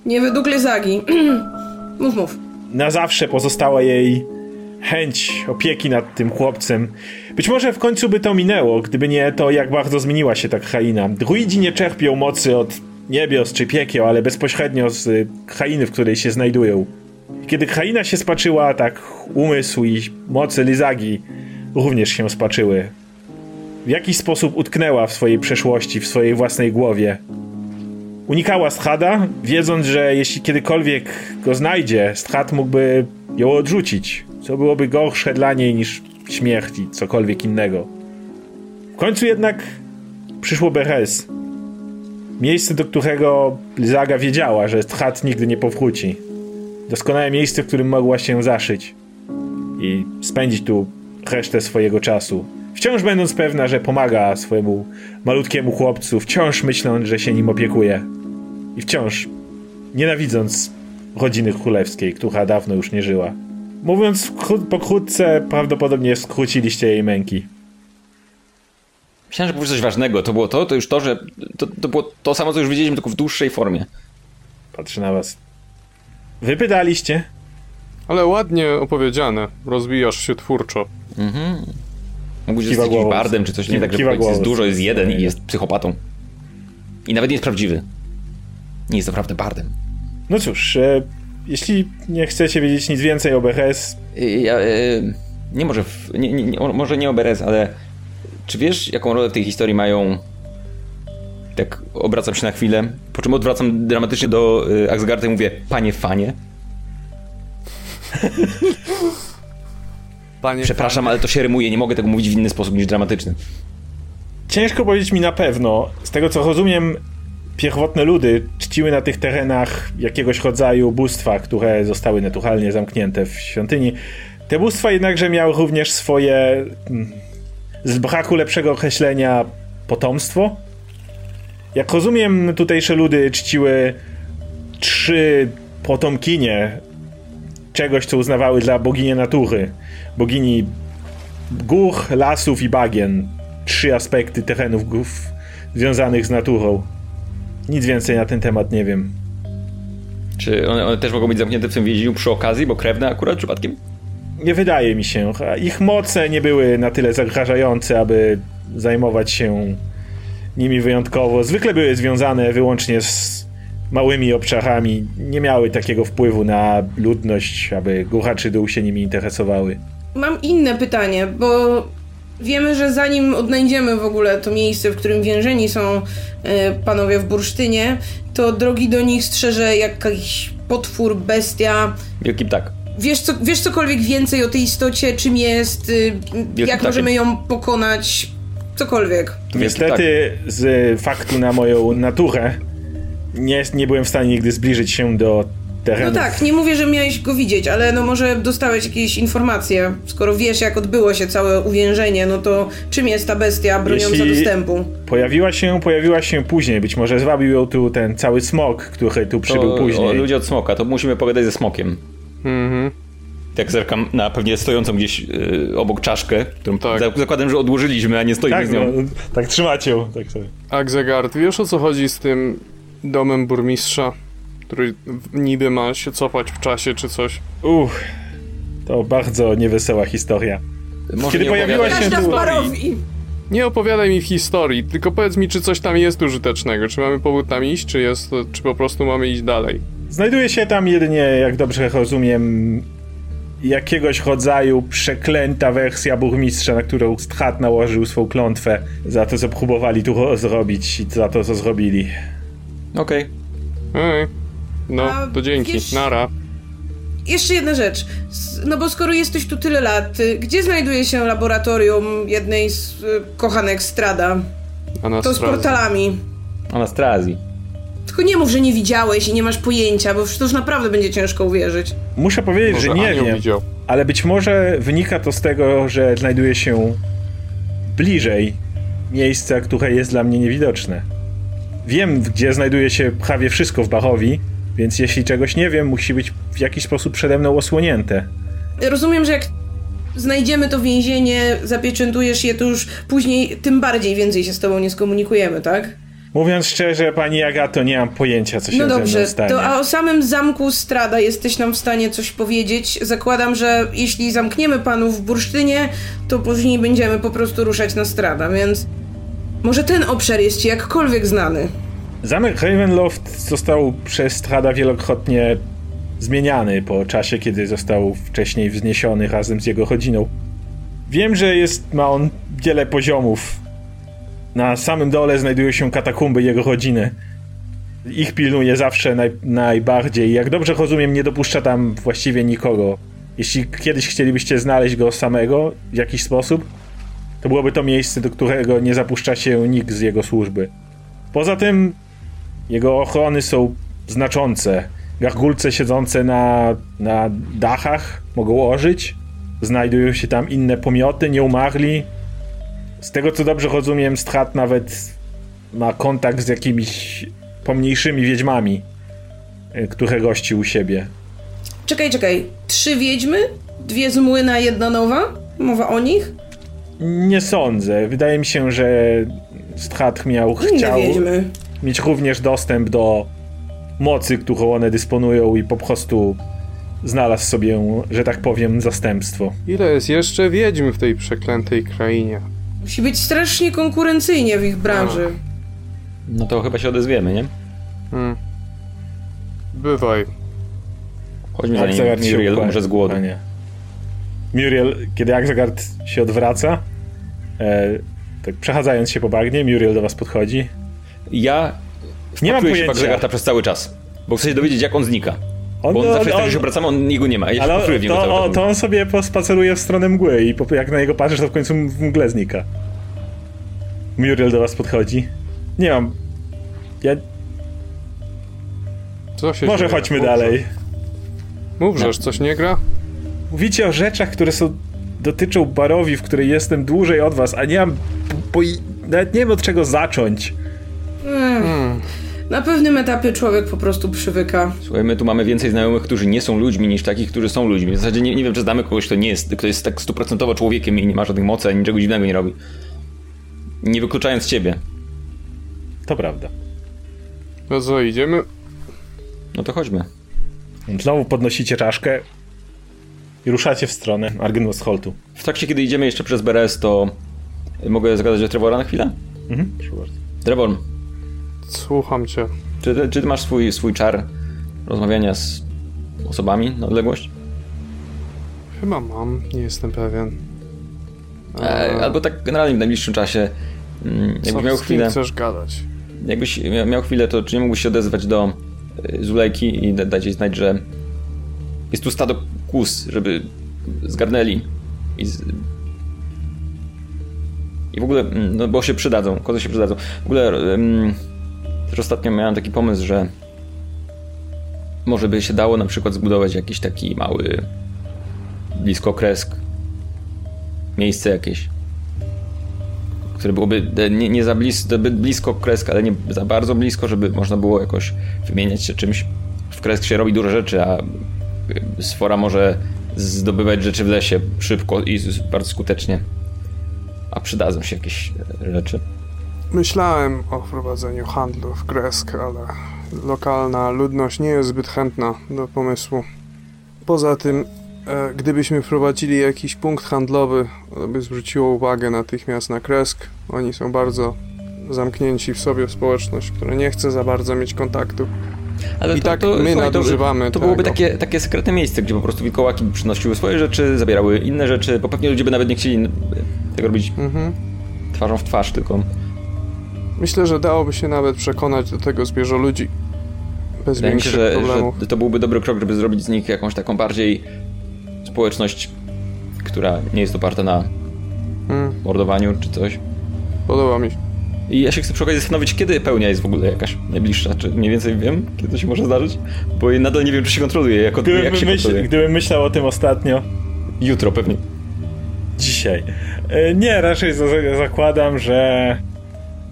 Nie według Lezagi. mów, mów. Na zawsze pozostała jej chęć opieki nad tym chłopcem. Być może w końcu by to minęło, gdyby nie to, jak bardzo zmieniła się ta kraina. Druidzi nie czerpią mocy od niebios czy piekieł, ale bezpośrednio z y, krainy, w której się znajdują. Kiedy kraina się spaczyła, tak umysł i moce Lizagi również się spaczyły. W jakiś sposób utknęła w swojej przeszłości, w swojej własnej głowie. Unikała Strada, wiedząc, że jeśli kiedykolwiek go znajdzie, Strad mógłby ją odrzucić, co byłoby gorsze dla niej niż śmierć i cokolwiek innego. W końcu jednak przyszło Beres. Miejsce, do którego Zaga wiedziała, że Strat nigdy nie powróci. Doskonałe miejsce, w którym mogła się zaszyć i spędzić tu resztę swojego czasu. Wciąż będąc pewna, że pomaga swojemu malutkiemu chłopcu, wciąż myśląc, że się nim opiekuje. I wciąż nienawidząc rodziny królewskiej, która dawno już nie żyła. Mówiąc pokrótce, prawdopodobnie skróciliście jej męki. Myślałem, że powiesz coś ważnego. To było to, to już to, że to, to było to samo, co już widzieliśmy, tylko w dłuższej formie. Patrzę na was. Wy pytaliście? Ale ładnie opowiedziane. Rozwijasz się twórczo. Mhm. Mógłbyś być jakimś bardem czy coś, nie tak, że jest dużo, jest jeden i jest psychopatą. I nawet nie jest prawdziwy. Nie jest naprawdę bardem. No cóż, e, jeśli nie chcecie wiedzieć nic więcej o BRS... Ja, e, nie może, w, nie, nie, nie, może nie o BRS, ale czy wiesz, jaką rolę w tej historii mają tak obracam się na chwilę, po czym odwracam dramatycznie do y, Axgarda i mówię, panie fanie. Panie Przepraszam, fanie. ale to się rymuje, nie mogę tego mówić w inny sposób niż dramatyczny. Ciężko powiedzieć mi na pewno. Z tego co rozumiem, pierwotne ludy czciły na tych terenach jakiegoś rodzaju bóstwa, które zostały naturalnie zamknięte w świątyni. Te bóstwa jednakże miały również swoje, mm, z braku lepszego określenia, potomstwo. Jak rozumiem, tutejsze ludy czciły trzy potomkinie czegoś, co uznawały za boginię natury. Bogini gór, lasów i bagien. Trzy aspekty terenów gór związanych z naturą. Nic więcej na ten temat nie wiem. Czy one, one też mogą być zamknięte w tym więzieniu przy okazji, bo krewne akurat przypadkiem? Nie wydaje mi się. Ich moce nie były na tyle zagrażające, aby zajmować się nimi wyjątkowo. Zwykle były związane wyłącznie z małymi obszarami. Nie miały takiego wpływu na ludność, aby góraczy dół się nimi interesowały. Mam inne pytanie, bo wiemy, że zanim odnajdziemy w ogóle to miejsce, w którym więzieni są e, panowie w bursztynie, to drogi do nich strzeże jakiś potwór, bestia. Wielki ptak. Wiesz, co, wiesz cokolwiek więcej o tej istocie, czym jest, y, jak możemy ją pokonać, cokolwiek. Niestety z faktu na moją naturę nie, nie byłem w stanie nigdy zbliżyć się do terenu. No tak, nie mówię, że miałeś go widzieć, ale no może dostałeś jakieś informacje. Skoro wiesz, jak odbyło się całe uwiężenie, no to czym jest ta bestia broniąca Jeśli dostępu? Pojawiła się, pojawiła się później. Być może zwabił ją tu ten cały smok, który tu przybył to, później. O, ludzie od smoka, to musimy pogadać ze smokiem. Mhm. Jak zerkam na pewnie stojącą gdzieś yy, obok czaszkę, którą tak. zakładam, że odłożyliśmy, a nie stoimy tak, z nią. No, tak trzymacie ją. Tak sobie. Agzegard, wiesz o co chodzi z tym domem burmistrza, który niby ma się cofać w czasie czy coś? Uch, to bardzo niewesoła historia. Może Kiedy pojawiła się tu... Nie opowiadaj mi w historii, tylko powiedz mi, czy coś tam jest użytecznego. Czy mamy powód tam iść, czy, jest, czy po prostu mamy iść dalej? Znajduje się tam jedynie, jak dobrze rozumiem, jakiegoś rodzaju przeklęta wersja burmistrza, na którą Strat nałożył swą klątwę za to, co próbowali tu zrobić i za to, co zrobili. Okej. Okay. No, A to dzięki. Wiesz... Nara. Jeszcze jedna rzecz. No bo skoro jesteś tu tyle lat, gdzie znajduje się laboratorium jednej z y, kochanek Strada? To z portalami. Anastrazji. Tylko nie mów, że nie widziałeś i nie masz pojęcia, bo to już naprawdę będzie ciężko uwierzyć. Muszę powiedzieć, może że nie wiem, widział. ale być może wynika to z tego, że znajduje się bliżej miejsca, które jest dla mnie niewidoczne. Wiem, gdzie znajduje się prawie wszystko w Bachowi, więc jeśli czegoś nie wiem, musi być w jakiś sposób przede mną osłonięte. Rozumiem, że jak znajdziemy to więzienie, zapieczętujesz je, to już później tym bardziej więcej się z tobą nie skomunikujemy, tak? Mówiąc szczerze, pani Agato, nie mam pojęcia, co się no dobrze, ze mną stanie. To, a o samym zamku Strada jesteś nam w stanie coś powiedzieć? Zakładam, że jeśli zamkniemy panów w bursztynie, to później będziemy po prostu ruszać na Strada, więc może ten obszar jest ci jakkolwiek znany. Zamek Ravenloft został przez Strada wielokrotnie zmieniany po czasie, kiedy został wcześniej wzniesiony razem z jego rodziną. Wiem, że jest, ma on wiele poziomów na samym dole znajdują się katakumby jego rodziny. Ich pilnuje zawsze naj, najbardziej. Jak dobrze rozumiem, nie dopuszcza tam właściwie nikogo. Jeśli kiedyś chcielibyście znaleźć go samego w jakiś sposób, to byłoby to miejsce, do którego nie zapuszcza się nikt z jego służby. Poza tym jego ochrony są znaczące. Gargulce siedzące na, na dachach mogą ożyć. Znajdują się tam inne pomioty, nieumarli. Z tego co dobrze rozumiem, Strat nawet ma kontakt z jakimiś pomniejszymi wiedźmami, y, które gości u siebie. Czekaj, czekaj. Trzy wiedźmy? Dwie z młyna, jedna nowa? Mowa o nich? Nie sądzę. Wydaje mi się, że Strat miał, Inne chciał wiedźmy. Mieć również dostęp do mocy, którą one dysponują i po prostu znalazł sobie, że tak powiem, zastępstwo. Ile jest jeszcze wiedźm w tej przeklętej krainie? Musi być strasznie konkurencyjnie w ich branży. No to chyba się odezwiemy, nie? Hmm. Bywaj. Chodźmy zanim Muriel umrze z głodu. A nie. Muriel, kiedy Akzagard się odwraca, e, tak przechadzając się po bagnie, Muriel do was podchodzi. Ja Nie mam pojęcia. Agregarta przez cały czas. Bo chcę się dowiedzieć, jak on znika. On, Bo on zawsze jest tak, on- że się obracamy, on jego nie ma. Ja się ale w niego cały to, czas. to on sobie pospaceruje w stronę mgły i po, jak na niego patrzysz, to w końcu w mgle znika. Muriel do was podchodzi. Nie mam... Ja... Co się Może dzieje? chodźmy Mów, dalej. Mów, że coś nie gra? Mówicie o rzeczach, które są dotyczą barowi, w której jestem dłużej od was, a nie mam... Po, nawet nie wiem od czego zacząć. Ech, Hmm. Na pewnym etapie człowiek po prostu przywyka. Słuchaj, my tu mamy więcej znajomych, którzy nie są ludźmi, niż takich, którzy są ludźmi. W zasadzie nie, nie wiem, czy znamy kogoś, kto nie jest, kto jest tak stuprocentowo człowiekiem i nie ma żadnych mocy, ani niczego dziwnego nie robi. Nie wykluczając ciebie. To prawda. No co, idziemy? No to chodźmy. Znowu podnosicie czaszkę i ruszacie w stronę Argynwostholtu. W trakcie, kiedy idziemy jeszcze przez Beres, to mogę zagadać o Trevora na chwilę? Mhm, proszę bardzo. Trevor, Słucham cię. czy, ty- czy ty masz swój, swój czar rozmawiania z osobami na odległość? Chyba mam, nie jestem pewien. E, albo tak generalnie w najbliższym czasie. mm, Jakbyś co, miał chwilę, chcesz gadać? jakbyś mia- miał chwilę, to czy nie mógłbyś się odezwać do y, Zulejki i da- dać jej znać, że jest tu stado kus, żeby zgarnęli i z... i w ogóle, mm, no bo się przydadzą, kozy się przydadzą. W ogóle um, też ostatnio miałem taki pomysł, że może by się dało na przykład zbudować jakiś taki mały blisko kresk miejsce jakieś które byłoby e, nie, nie za blisko, blisko kresk, ale nie za bardzo blisko, żeby można było jakoś wymieniać się czymś. W kresk się robi dużo rzeczy, a y, sfora może zdobywać rzeczy w lesie szybko i bardzo skutecznie. A przydadzą się jakieś e, rzeczy. Myślałem o wprowadzeniu handlu w Gresk, ale lokalna ludność nie jest zbyt chętna do pomysłu. Poza tym, e, gdybyśmy wprowadzili jakiś punkt handlowy, to by zwróciło uwagę natychmiast na Kresk. Oni są bardzo zamknięci w sobie w społeczność, która nie chce za bardzo mieć kontaktu. Ale I tak my nadużywamy To, to byłoby tego. takie, takie sekretne miejsce, gdzie po prostu wilkołaki przynosiły swoje rzeczy, zabierały inne rzeczy, bo pewnie ludzie by nawet nie chcieli tego robić Mhm. twarzą w twarz, tylko Myślę, że dałoby się nawet przekonać do tego zbieżo ludzi. Bez Wydaje większych że, problemów. że to byłby dobry krok, żeby zrobić z nich jakąś taką bardziej społeczność, która nie jest oparta na Mm, mordowaniu czy coś. podoba mi się. I ja się chcę przy okazji zastanowić, kiedy pełnia jest w ogóle jakaś najbliższa, czy mniej więcej wiem, kiedy to się może zdarzyć, bo ja nadal nie wiem, czy się kontroluje, jak, od, jak Gdybym, się myśl, kontroluje. gdybym myślał o tym ostatnio, Jutro pewnie. dzisiaj. E, Nie, raczej za, za- zakładam, że.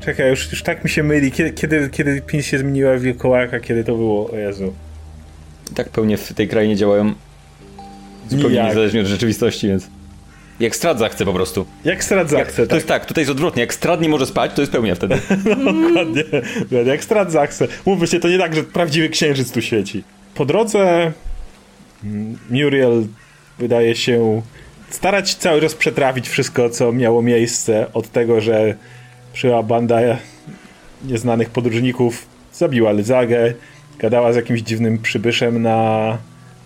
Czekaj, już, już tak mi się myli. Kiedy, kiedy, kiedy się zmieniła w wilkołaka, kiedy to było? O Jezu. I tak pełnie w tej krainie działają zupełnie Nijak. niezależnie od rzeczywistości, więc... Jak strat zachce po prostu. Jak strat zachce, To tak? jest tak, tutaj jest odwrotnie, jak strat nie może spać, to jest pełnia wtedy. Dokładnie. Dokładnie, Jak strat zachce. Mówmy się, to nie tak, że prawdziwy księżyc tu świeci. Po drodze mm, Muriel wydaje się starać cały czas przetrawić wszystko, co miało miejsce od tego, że przyjęła banda nieznanych podróżników, zabiła Lyzagę, gadała z jakimś dziwnym przybyszem na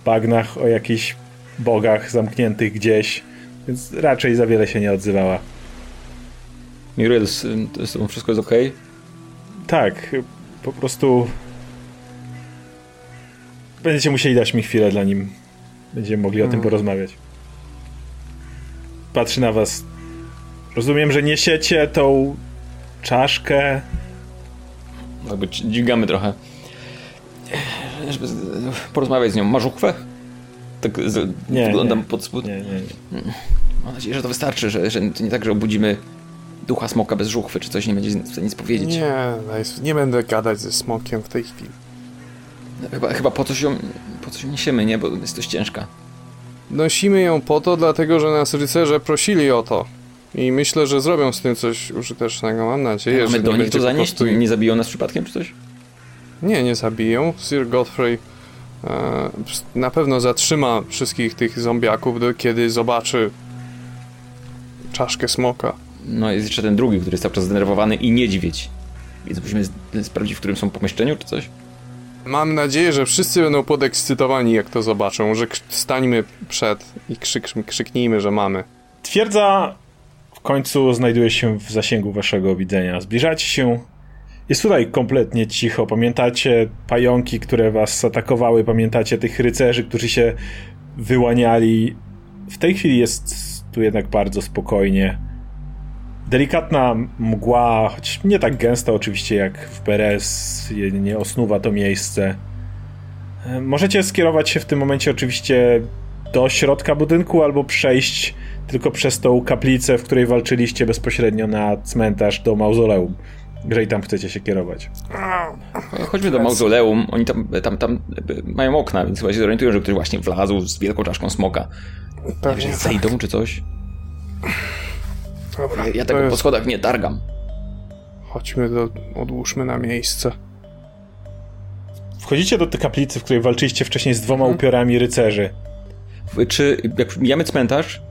bagnach o jakichś bogach zamkniętych gdzieś, więc raczej za wiele się nie odzywała. Muriel, z, z tobą wszystko jest okej? Tak, po prostu. Będziecie musieli dać mi chwilę dla nim. Będziemy mogli o tym Mhm. porozmawiać. Patrzy na was Rozumiem, że niesiecie tą czaszkę. Jakby dźwigamy trochę. Żeby porozmawiać z nią. Masz uchwę? Tak z, Nie, wyglądam nie. pod spód. Nie, nie, nie. Mam nadzieję, że to wystarczy, że, że to nie tak, że obudzimy ducha smoka bez żuchwy, czy coś nie będzie w stanie nic powiedzieć. Nie, nie będę gadać ze smokiem w tej chwili. Chyba, chyba po coś ją, po coś ją niesiemy, nie? Bo jest dość ciężka. Nosimy ją po to, dlatego że nas rycerze prosili o to. I myślę, że zrobią z tym coś użytecznego. Mam nadzieję, Mamy że do nich to zanieść? prostu- Nie zabiją nas przypadkiem, czy coś? Nie, nie zabiją. Sir Godfrey e, na pewno zatrzyma wszystkich tych zombiaków, do, kiedy zobaczy czaszkę smoka. No jest jeszcze ten drugi, który jest cały czas zdenerwowany i niedźwiedź. Więc musimy sprawdzić, w którym są pomieszczeniu, czy coś? Mam nadzieję, że wszyscy będą podekscytowani, jak to zobaczą, że stańmy przed i krzyk, krzyknijmy, że mamy. Twierdza w końcu znajduje się w zasięgu waszego widzenia. Zbliżacie się. Jest tutaj kompletnie cicho. Pamiętacie pająki, które was atakowały, pamiętacie tych rycerzy, którzy się wyłaniali. W tej chwili jest tu jednak bardzo spokojnie. Delikatna mgła, choć nie tak gęsta oczywiście jak w je- nie osnuwa to miejsce. E, Możecie skierować się w tym momencie oczywiście do środka budynku albo przejść tylko przez tą kaplicę, w której walczyliście bezpośrednio na cmentarz do mauzoleum. Jeżeli tam chcecie się kierować. Chodźmy do mauzoleum, oni tam, tam, tam mają okna, więc chyba się zorientują, że ktoś właśnie wlazł z wielką czaszką smoka. Pewnie Że tak. zejdą czy coś. Dobra, Ja tego po jest- schodach nie targam. Chodźmy do... odłóżmy na miejsce. Wchodzicie do tej kaplicy, w której walczyliście wcześniej z dwoma upiorami rycerzy. Czy jak mijamy cmentarz,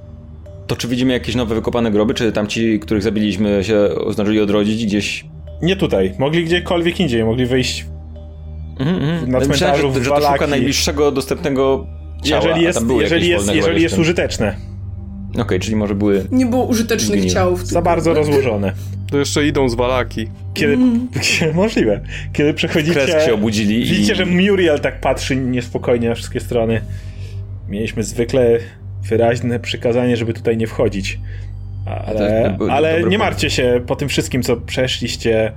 to czy widzimy jakieś nowe wykopane groby, czy tam ci, których zabiliśmy się zdążyli odrodzić gdzieś? Nie tutaj, mogli gdziekolwiek indziej, mogli wyjść. Mhm. Na Myślałem, cmentarzu że, w że to szuka najbliższego dostępnego ciała, Jeżeli jest, jeżeli jest, jeżeli jest użyteczne. Okej, czyli może były... Nie było użytecznych Zgniły. ciał w tym. Za bardzo rozłożone. To jeszcze idą z walaki. Kiedy, możliwe. Kiedy przechodzicie... Kresk się obudzili i... Widzicie, że Muriel tak patrzy niespokojnie na wszystkie strony. Mieliśmy zwykle wyraźne przykazanie, żeby tutaj nie wchodzić. Ale, ale nie martwcie się, po tym wszystkim, co przeszliście,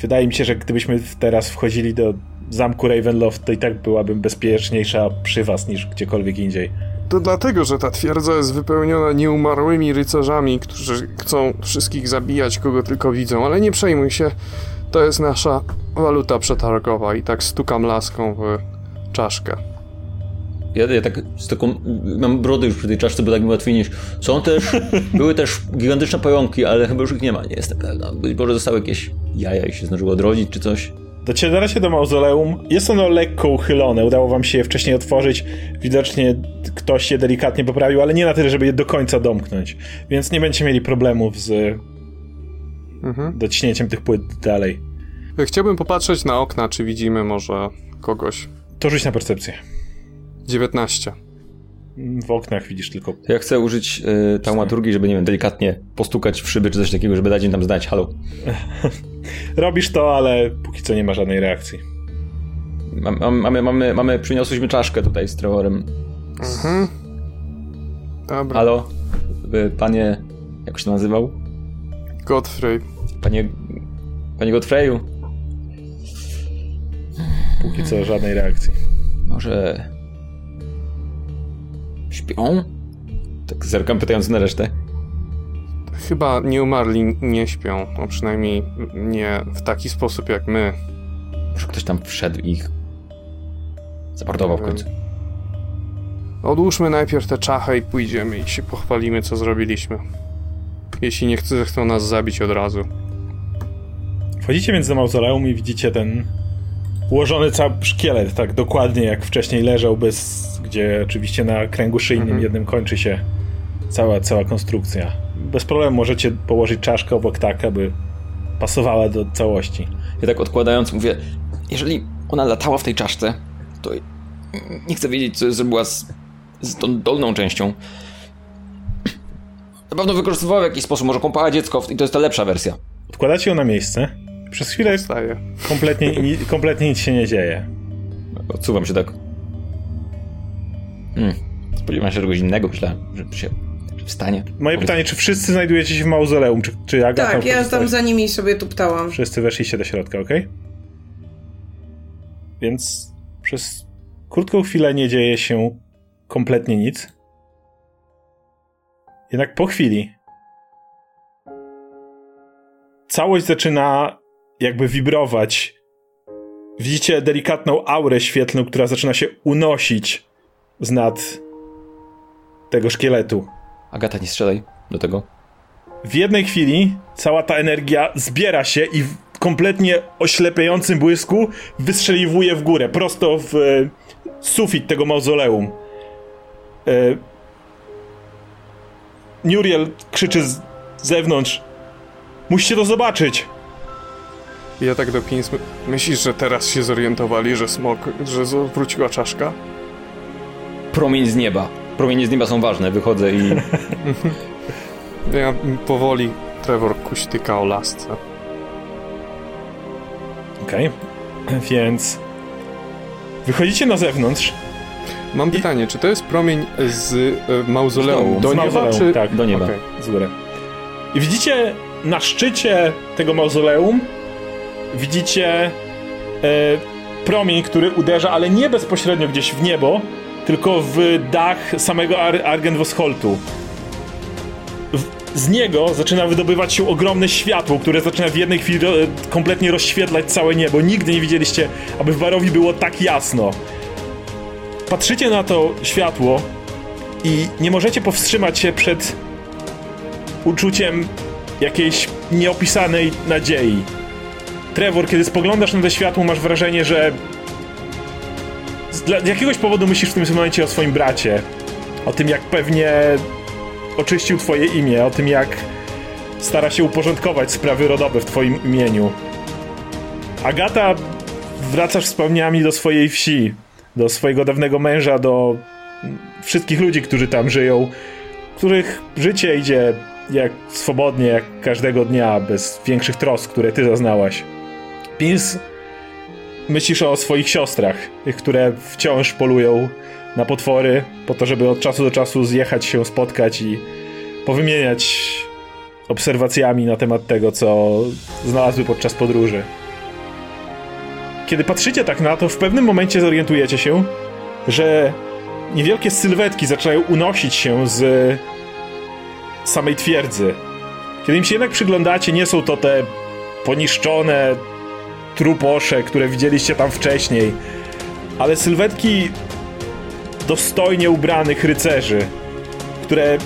wydaje mi się, że gdybyśmy teraz wchodzili do zamku Ravenloft, to i tak byłabym bezpieczniejsza przy was niż gdziekolwiek indziej. To dlatego, że ta twierdza jest wypełniona nieumarłymi rycerzami, którzy chcą wszystkich zabijać, kogo tylko widzą, ale nie przejmuj się, to jest nasza waluta przetargowa i tak stukam laską w czaszkę. Ja, ja tak z taką... Mam brodę już przy tej czaszce, bo tak mi łatwiej niż... Są też... były też gigantyczne pająki, ale chyba już ich nie ma, nie jestem pewna. Być może zostały jakieś jaja i się zdążyły odrodzić, czy coś. Docieracie do mauzoleum. Jest ono lekko uchylone. Udało wam się je wcześniej otworzyć. Widocznie ktoś je delikatnie poprawił, ale nie na tyle, żeby je do końca domknąć. Więc nie będziecie mieli problemów z Mhm. dociśnięciem tych płyt dalej. Chciałbym popatrzeć na okna, czy widzimy może kogoś. To rzuć na percepcję. 19. W oknach widzisz tylko. Ja chcę użyć y, taumaturgii, żeby, nie wiem, delikatnie postukać w szyby, czy coś takiego, żeby dać im tam znać, halo. Robisz to, ale póki co nie ma żadnej reakcji. Mam- mam- Mamy, mamy, mamy, przyniosłyśmy czaszkę tutaj z Trevorem. Mhm. Dobra. Halo? Y, Panie... Jak się to nazywał? Godfrey. Panie... Panie Godfreyu? Póki co żadnej reakcji. Może... Śpią? Tak zerkam pytając na resztę. Chyba nie umarli nie śpią, a przynajmniej nie w taki sposób jak my. Może ktoś tam wszedł i ich... Zamordował w końcu. Odłóżmy najpierw tę czachę i pójdziemy i się pochwalimy, co zrobiliśmy. Jeśli nie chcą, chcą nas zabić od razu. Wchodzicie więc do mauzoleum i widzicie ten ułożony cały szkielet, tak dokładnie jak wcześniej leżał, bez, gdzie oczywiście na kręgu szyjnym Mhm. jednym kończy się cała, cała konstrukcja. Bez problemu możecie położyć czaszkę obok tak, aby pasowała do całości. Ja tak odkładając mówię, jeżeli ona latała w tej czaszce, to nie chcę wiedzieć, co zrobiła z, z tą dolną częścią. Na pewno wykorzystywała w jakiś sposób, może kąpała dziecko i to jest ta lepsza wersja. Wkładacie ją na miejsce. Przez chwilę Wstaję. kompletnie, ni- kompletnie nic się nie dzieje. Odsuwam się tak. Hmm. Spodziewałem się czegoś innego, myślałem, że się Wstanie. Moje Powiedz. pytanie, czy wszyscy znajdujecie się w mauzoleum, czy, czy Agata Tak, ja tam za nimi sobie tuptałam. Wszyscy weszliście do środka, ok? Więc przez krótką chwilę nie dzieje się kompletnie nic. Jednak po chwili całość zaczyna jakby wibrować. Widzicie delikatną aurę świetlną, która zaczyna się unosić z nad tego szkieletu. Agata, nie strzelaj do tego. W jednej chwili cała ta energia zbiera się i w kompletnie oślepiającym błysku wystrzeliwuje w górę, prosto w e, sufit tego mauzoleum. E, Nuriel krzyczy z zewnątrz. Musicie to zobaczyć. I ja tak do Pins... my- Myślisz, że teraz się zorientowali, że smok... że wróciła czaszka? Promień z nieba. Promienie z nieba są ważne. Wychodzę i... Ja powoli Trevor kuśtyka o lasce. Okej. Więc wychodzicie na zewnątrz. Mam pytanie, czy to jest promień z e, mauzoleum Z do z nieba, mauzoleum, czy... tak. Do nieba. Okej. z góry. I widzicie na szczycie tego mauzoleum widzicie e, promień, który uderza, ale nie bezpośrednio gdzieś w niebo, tylko w dach samego Ar Argenvosholtu. W- Z niego zaczyna wydobywać się ogromne światło, które zaczyna w jednej chwili kompletnie rozświetlać całe niebo. Nigdy nie widzieliście, aby w Barowi było tak jasno. Patrzycie na to światło i nie możecie powstrzymać się przed uczuciem jakiejś nieopisanej nadziei. Trevor, kiedy spoglądasz na to światło, masz wrażenie, że z dla jakiegoś powodu myślisz w tym momencie o swoim bracie. O tym, jak pewnie oczyścił twoje imię, o tym, jak stara się uporządkować sprawy rodowe w twoim imieniu. Agata, wracasz wspomnieniami do swojej wsi, do swojego dawnego męża, do wszystkich ludzi, którzy tam żyją, których życie idzie jak swobodnie, jak każdego dnia, bez większych trosk, które ty zaznałaś. Pins, myślisz o swoich siostrach, które wciąż polują na potwory, po to, żeby od czasu do czasu zjechać się, spotkać i powymieniać obserwacjami na temat tego, co znalazły podczas podróży. Kiedy patrzycie tak na to, w pewnym momencie zorientujecie się, że niewielkie sylwetki zaczynają unosić się z samej twierdzy. Kiedy im się jednak przyglądacie, nie są to te poniszczone truposze, które widzieliście tam wcześniej, ale sylwetki dostojnie ubranych rycerzy, które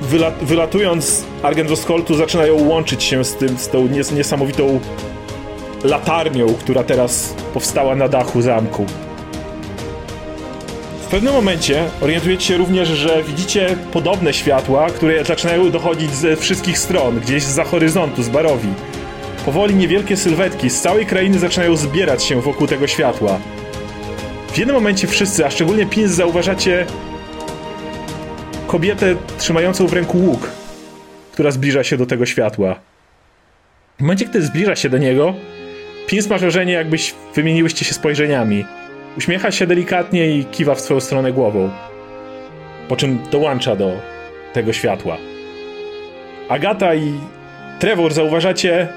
wyla wylatując z Argentroskoltu zaczynają łączyć się z tym, z tą nies niesamowitą latarnią, która teraz powstała na dachu zamku. W pewnym momencie orientujecie się również, że widzicie podobne światła, które zaczynają dochodzić ze wszystkich stron, gdzieś za horyzontu, z Barowi. Powoli niewielkie sylwetki z całej krainy zaczynają zbierać się wokół tego światła. W jednym momencie wszyscy, a szczególnie Pins, zauważacie kobietę trzymającą w ręku łuk, która zbliża się do tego światła. W momencie, gdy zbliża się do niego, Pins ma wrażenie, jakbyś wymieniłyście się spojrzeniami. Uśmiecha się delikatnie i kiwa w swoją stronę głową. Po czym dołącza do tego światła. Agata i Trevor zauważacie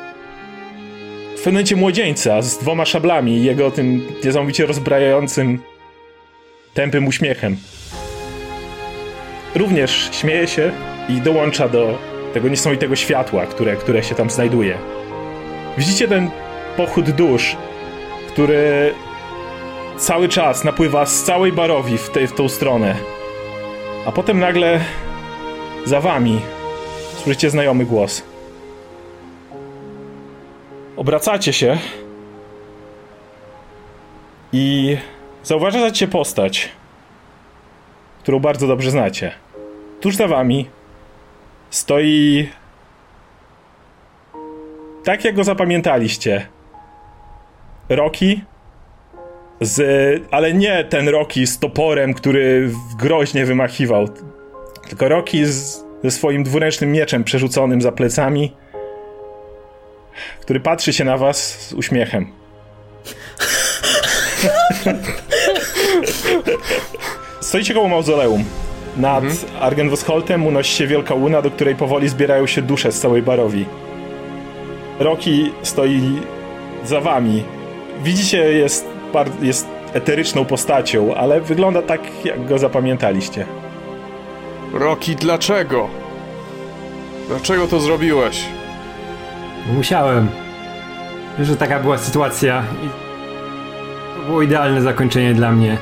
w pewnym momencie młodzieńca z dwoma szablami i jego tym niesamowicie rozbrajającym, tępym uśmiechem. Również śmieje się i dołącza do tego niesamowitego światła, które, które się tam znajduje. Widzicie ten pochód dusz, który cały czas napływa z całej barowi w, te, w tą stronę. A potem nagle za wami słyszycie znajomy głos. Obracacie się i zauważacie postać, którą bardzo dobrze znacie. Tuż za wami stoi tak jak go zapamiętaliście. Rocky z, ale nie ten Rocky z toporem, który groźnie wymachiwał, tylko Rocky z, ze swoim dwuręcznym mieczem przerzuconym za plecami, który patrzy się na was z uśmiechem. Stoicie koło mauzoleum. Nad mhm. Unosi się wielka łuna, do której powoli zbierają się dusze z całej barowi. Roki stoi za wami. Widzicie, jest, jest eteryczną postacią, ale wygląda tak, jak go zapamiętaliście. Roki, dlaczego? Dlaczego to zrobiłeś? Musiałem. Że taka była sytuacja i to było idealne zakończenie dla mnie.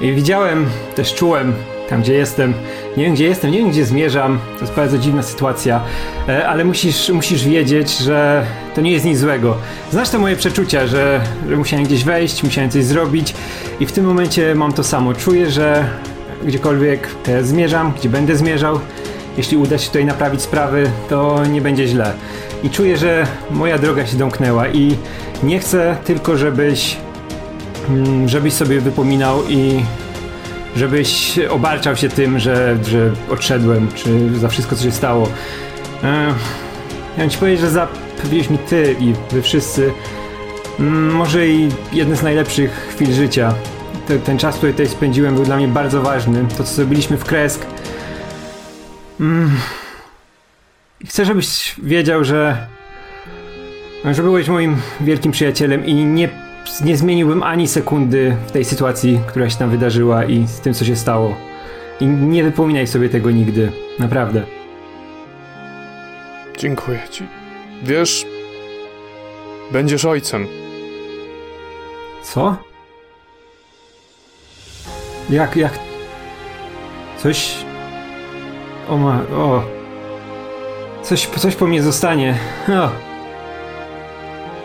I widziałem, też czułem, tam gdzie jestem, nie wiem gdzie jestem, nie wiem gdzie zmierzam, to jest bardzo dziwna sytuacja, e, ale musisz, musisz wiedzieć, że to nie jest nic złego. Znasz te moje przeczucia, że, że musiałem gdzieś wejść, musiałem coś zrobić i w tym momencie mam to samo. Czuję, że gdziekolwiek teraz zmierzam, gdzie będę zmierzał, jeśli uda się tutaj naprawić sprawy, to nie będzie źle. I czuję, że moja droga się domknęła i nie chcę tylko, żebyś mm, żebyś sobie wypominał i żebyś obarczał się tym, że, że odszedłem, czy za wszystko, co się stało. Eee, ja ci powiedzieć, że zapewniłeś mi ty i wy wszyscy mm, może i jedne z najlepszych chwil życia. Te, ten czas, który tutaj spędziłem, był dla mnie bardzo ważny. To, co zrobiliśmy w Kresk. Mm. Chcę, żebyś wiedział, że że byłeś moim wielkim przyjacielem i nie nie zmieniłbym ani sekundy w tej sytuacji, która się tam wydarzyła i z tym, co się stało. I nie wypominaj sobie tego nigdy. Naprawdę. Dziękuję ci. Wiesz, będziesz ojcem. Co? Jak, jak... Coś... O ma... o... Coś, coś po mnie zostanie. O.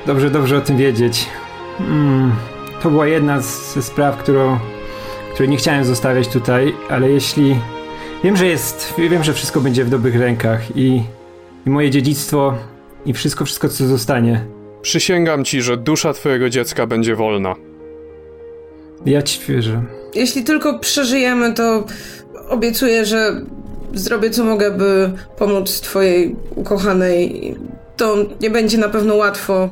Dobrze, dobrze o tym wiedzieć. Mm, to była jedna ze spraw, którą, której nie chciałem zostawiać tutaj, ale jeśli. Wiem, że jest. Wiem, że wszystko będzie w dobrych rękach i, i moje dziedzictwo i wszystko, wszystko, co zostanie. Przysięgam ci, że dusza twojego dziecka będzie wolna. Ja ci wierzę. Jeśli tylko przeżyjemy, to obiecuję, że zrobię co mogę, by pomóc twojej ukochanej. To nie będzie na pewno łatwo,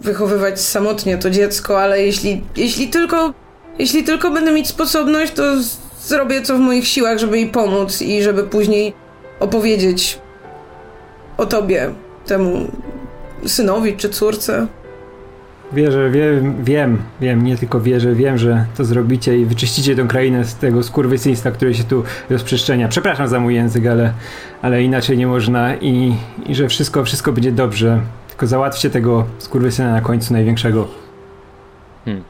wychowywać samotnie to dziecko, ale jeśli, jeśli tylko jeśli tylko będę mieć sposobność, to zrobię co w moich siłach, żeby jej pomóc i żeby później opowiedzieć o tobie, temu synowi czy córce. Wierzę, wiem, wiem, wiem, nie tylko wierzę, wiem, że to zrobicie i wyczyścicie tę krainę z tego skurwysyństwa, które się tu rozprzestrzenia. Przepraszam za mój język, ale, ale inaczej nie można i, i że wszystko, wszystko będzie dobrze. Tylko załatwcie tego skurwysyna na końcu największego. Hmm.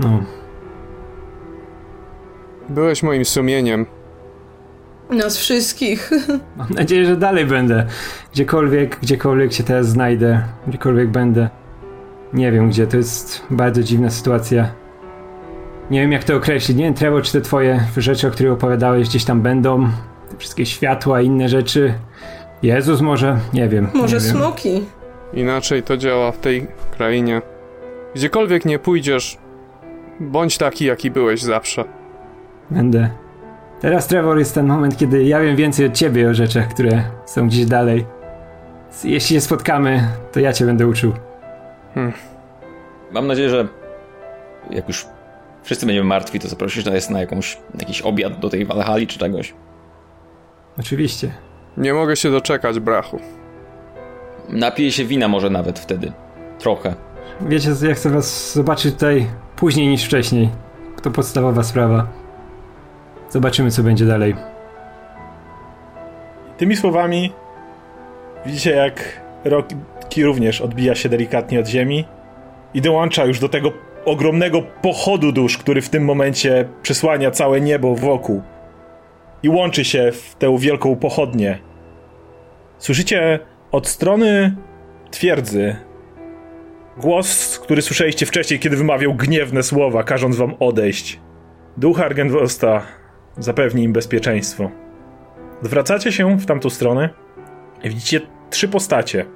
No. Byłeś moim sumieniem. Nas wszystkich. Mam nadzieję, że dalej będę. Gdziekolwiek, gdziekolwiek się teraz znajdę, gdziekolwiek będę. Nie wiem gdzie, to jest bardzo dziwna sytuacja. Nie wiem jak to określić. Nie wiem, Trevor, czy te twoje rzeczy, o których opowiadałeś, gdzieś tam będą wszystkie światła, inne rzeczy. Jezus może? Nie wiem. Może nie smoki? Wiem. Inaczej to działa w tej krainie. Gdziekolwiek nie pójdziesz, bądź taki, jaki byłeś zawsze. Będę. Teraz, Trevor, jest ten moment, kiedy ja wiem więcej od ciebie o rzeczach, które są gdzieś dalej. Jeśli się spotkamy, to ja cię będę uczył. Hmm. Mam nadzieję, że jak już wszyscy będziemy martwi, to zaprosisz nas na jakąś, jakiś obiad do tej Walhali czy czegoś. Oczywiście. Nie mogę się doczekać, brachu. Napiję się wina może nawet wtedy. Trochę. Wiecie, ja chcę was zobaczyć tutaj później niż wcześniej. To podstawowa sprawa. Zobaczymy, co będzie dalej. Tymi słowami widzicie, jak Rocky również odbija się delikatnie od ziemi i dołącza już do tego ogromnego pochodu dusz, który w tym momencie przysłania całe niebo wokół i łączy się w tę wielką pochodnię. Słyszycie od strony twierdzy głos, który słyszeliście wcześniej, kiedy wymawiał gniewne słowa, każąc wam odejść. Duch Argenvosta zapewni im bezpieczeństwo. Zwracacie się w tamtą stronę i widzicie trzy postacie.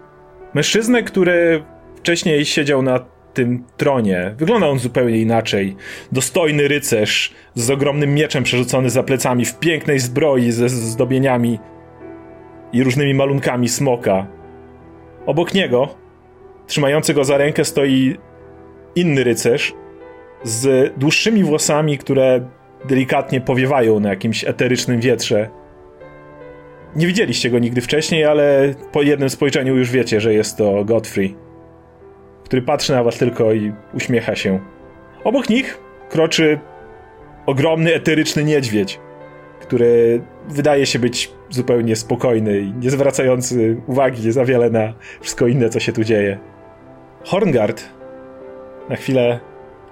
Mężczyznę, który wcześniej siedział na tym tronie. Wygląda on zupełnie inaczej. Dostojny rycerz z ogromnym mieczem przerzucony za plecami, w pięknej zbroi ze zdobieniami i różnymi malunkami smoka. Obok niego, trzymający go za rękę, stoi inny rycerz z dłuższymi włosami, które delikatnie powiewają na jakimś eterycznym wietrze. Nie widzieliście go nigdy wcześniej, ale po jednym spojrzeniu już wiecie, że jest to Godfrey, który patrzy na was tylko i uśmiecha się. Obok nich kroczy ogromny eteryczny niedźwiedź, który wydaje się być zupełnie spokojny i nie zwracający uwagi za wiele na wszystko inne, co się tu dzieje. Horngard na chwilę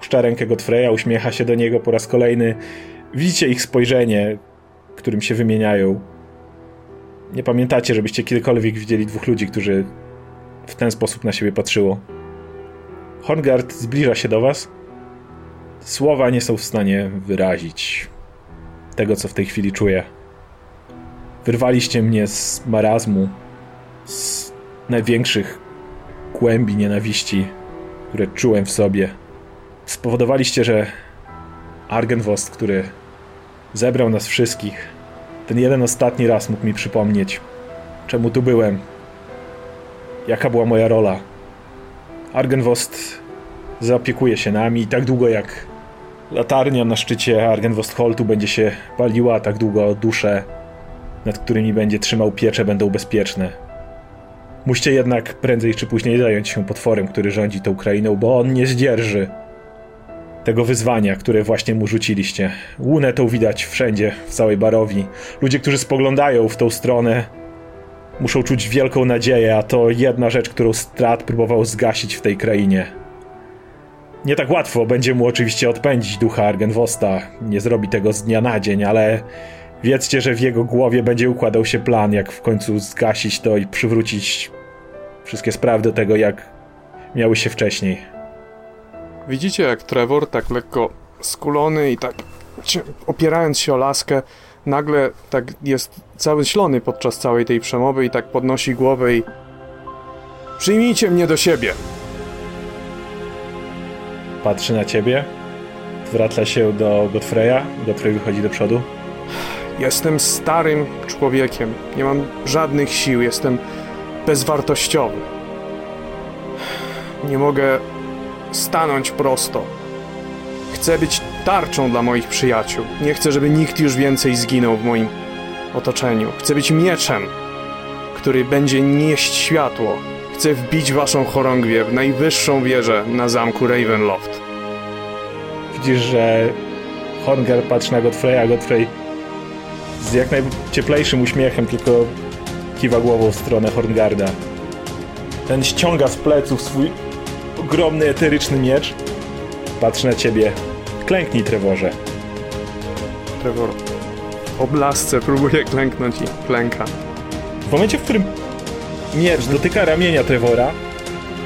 puszcza rękę Godfreya, uśmiecha się do niego po raz kolejny. Widzicie ich spojrzenie, którym się wymieniają. Nie pamiętacie, żebyście kiedykolwiek widzieli dwóch ludzi, którzy w ten sposób na siebie patrzyło. Horngard zbliża się do was. Słowa nie są w stanie wyrazić tego, co w tej chwili czuję. Wyrwaliście mnie z marazmu, z największych głębi nienawiści, które czułem w sobie. Spowodowaliście, że Argenvost, który zebrał nas wszystkich, ten jeden ostatni raz mógł mi przypomnieć, czemu tu byłem, jaka była moja rola. Argenvost zaopiekuje się nami i tak długo jak latarnia na szczycie Argenvost Holtu będzie się paliła, tak długo dusze, nad którymi będzie trzymał pieczę, będą bezpieczne. Musicie jednak prędzej czy później zająć się potworem, który rządzi tą krainą, bo on nie zdzierży tego wyzwania, które właśnie mu rzuciliście. Łunę tą widać wszędzie, w całej Barowi. Ludzie, którzy spoglądają w tą stronę, muszą czuć wielką nadzieję, a to jedna rzecz, którą Strat próbował zgasić w tej krainie. Nie tak łatwo będzie mu oczywiście odpędzić ducha Argenvosta. Nie zrobi tego z dnia na dzień, ale wiedzcie, że w jego głowie będzie układał się plan, jak w końcu zgasić to i przywrócić wszystkie sprawy do tego, jak miały się wcześniej. Widzicie, jak Trevor tak lekko skulony i tak opierając się o laskę, nagle tak jest cały ślony podczas całej tej przemowy i tak podnosi głowę i Przyjmijcie mnie do siebie. Patrzy na ciebie, zwraca się do Godfreya, Godfrey wychodzi do przodu. Jestem starym człowiekiem. Nie mam żadnych sił, jestem bezwartościowy. Nie mogę stanąć prosto. Chcę być tarczą dla moich przyjaciół. Nie chcę, żeby nikt już więcej zginął w moim otoczeniu. Chcę być mieczem, który będzie nieść światło. Chcę wbić waszą chorągwię w najwyższą wieżę na zamku Ravenloft. Widzisz, że Hornger patrzy na Godfreya, Godfrey z jak najcieplejszym uśmiechem tylko kiwa głową w stronę Horngarda. Ten ściąga z pleców swój ogromny eteryczny miecz. Patrzy na ciebie. Klęknij, Trevorze. Trevor w oblasce próbuje klęknąć i klęka. W momencie, w którym miecz dotyka ramienia Trevora,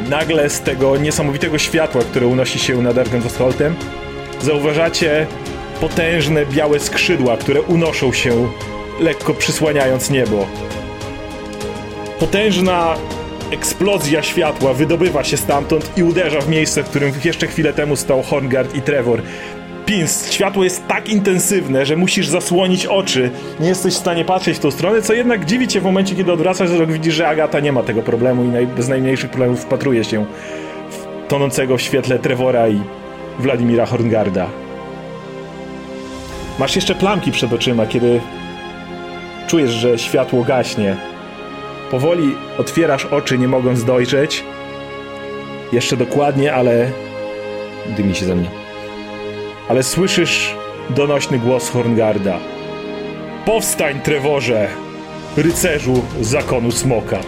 nagle z tego niesamowitego światła, które unosi się nad Argentostoltem, zauważacie potężne białe skrzydła, które unoszą się, lekko przysłaniając niebo. Potężna eksplozja światła wydobywa się stamtąd i uderza w miejsce, w którym jeszcze chwilę temu stał Horngard i Trevor. Pins, światło jest tak intensywne, że musisz zasłonić oczy. Nie jesteś w stanie patrzeć w tą stronę, co jednak dziwi cię w momencie, kiedy odwracasz wzrok, widzisz, że Agata nie ma tego problemu i naj, bez najmniejszych problemów wpatruje się w tonącego w świetle Trevora i Wladimira Horngarda. Masz jeszcze plamki przed oczyma, kiedy czujesz, że światło gaśnie. Powoli otwierasz oczy, nie mogąc dojrzeć. Jeszcze dokładnie, ale Dymi się ze mnie. ale słyszysz donośny głos Horngarda. Powstań, Trevorze, rycerzu zakonu smoka.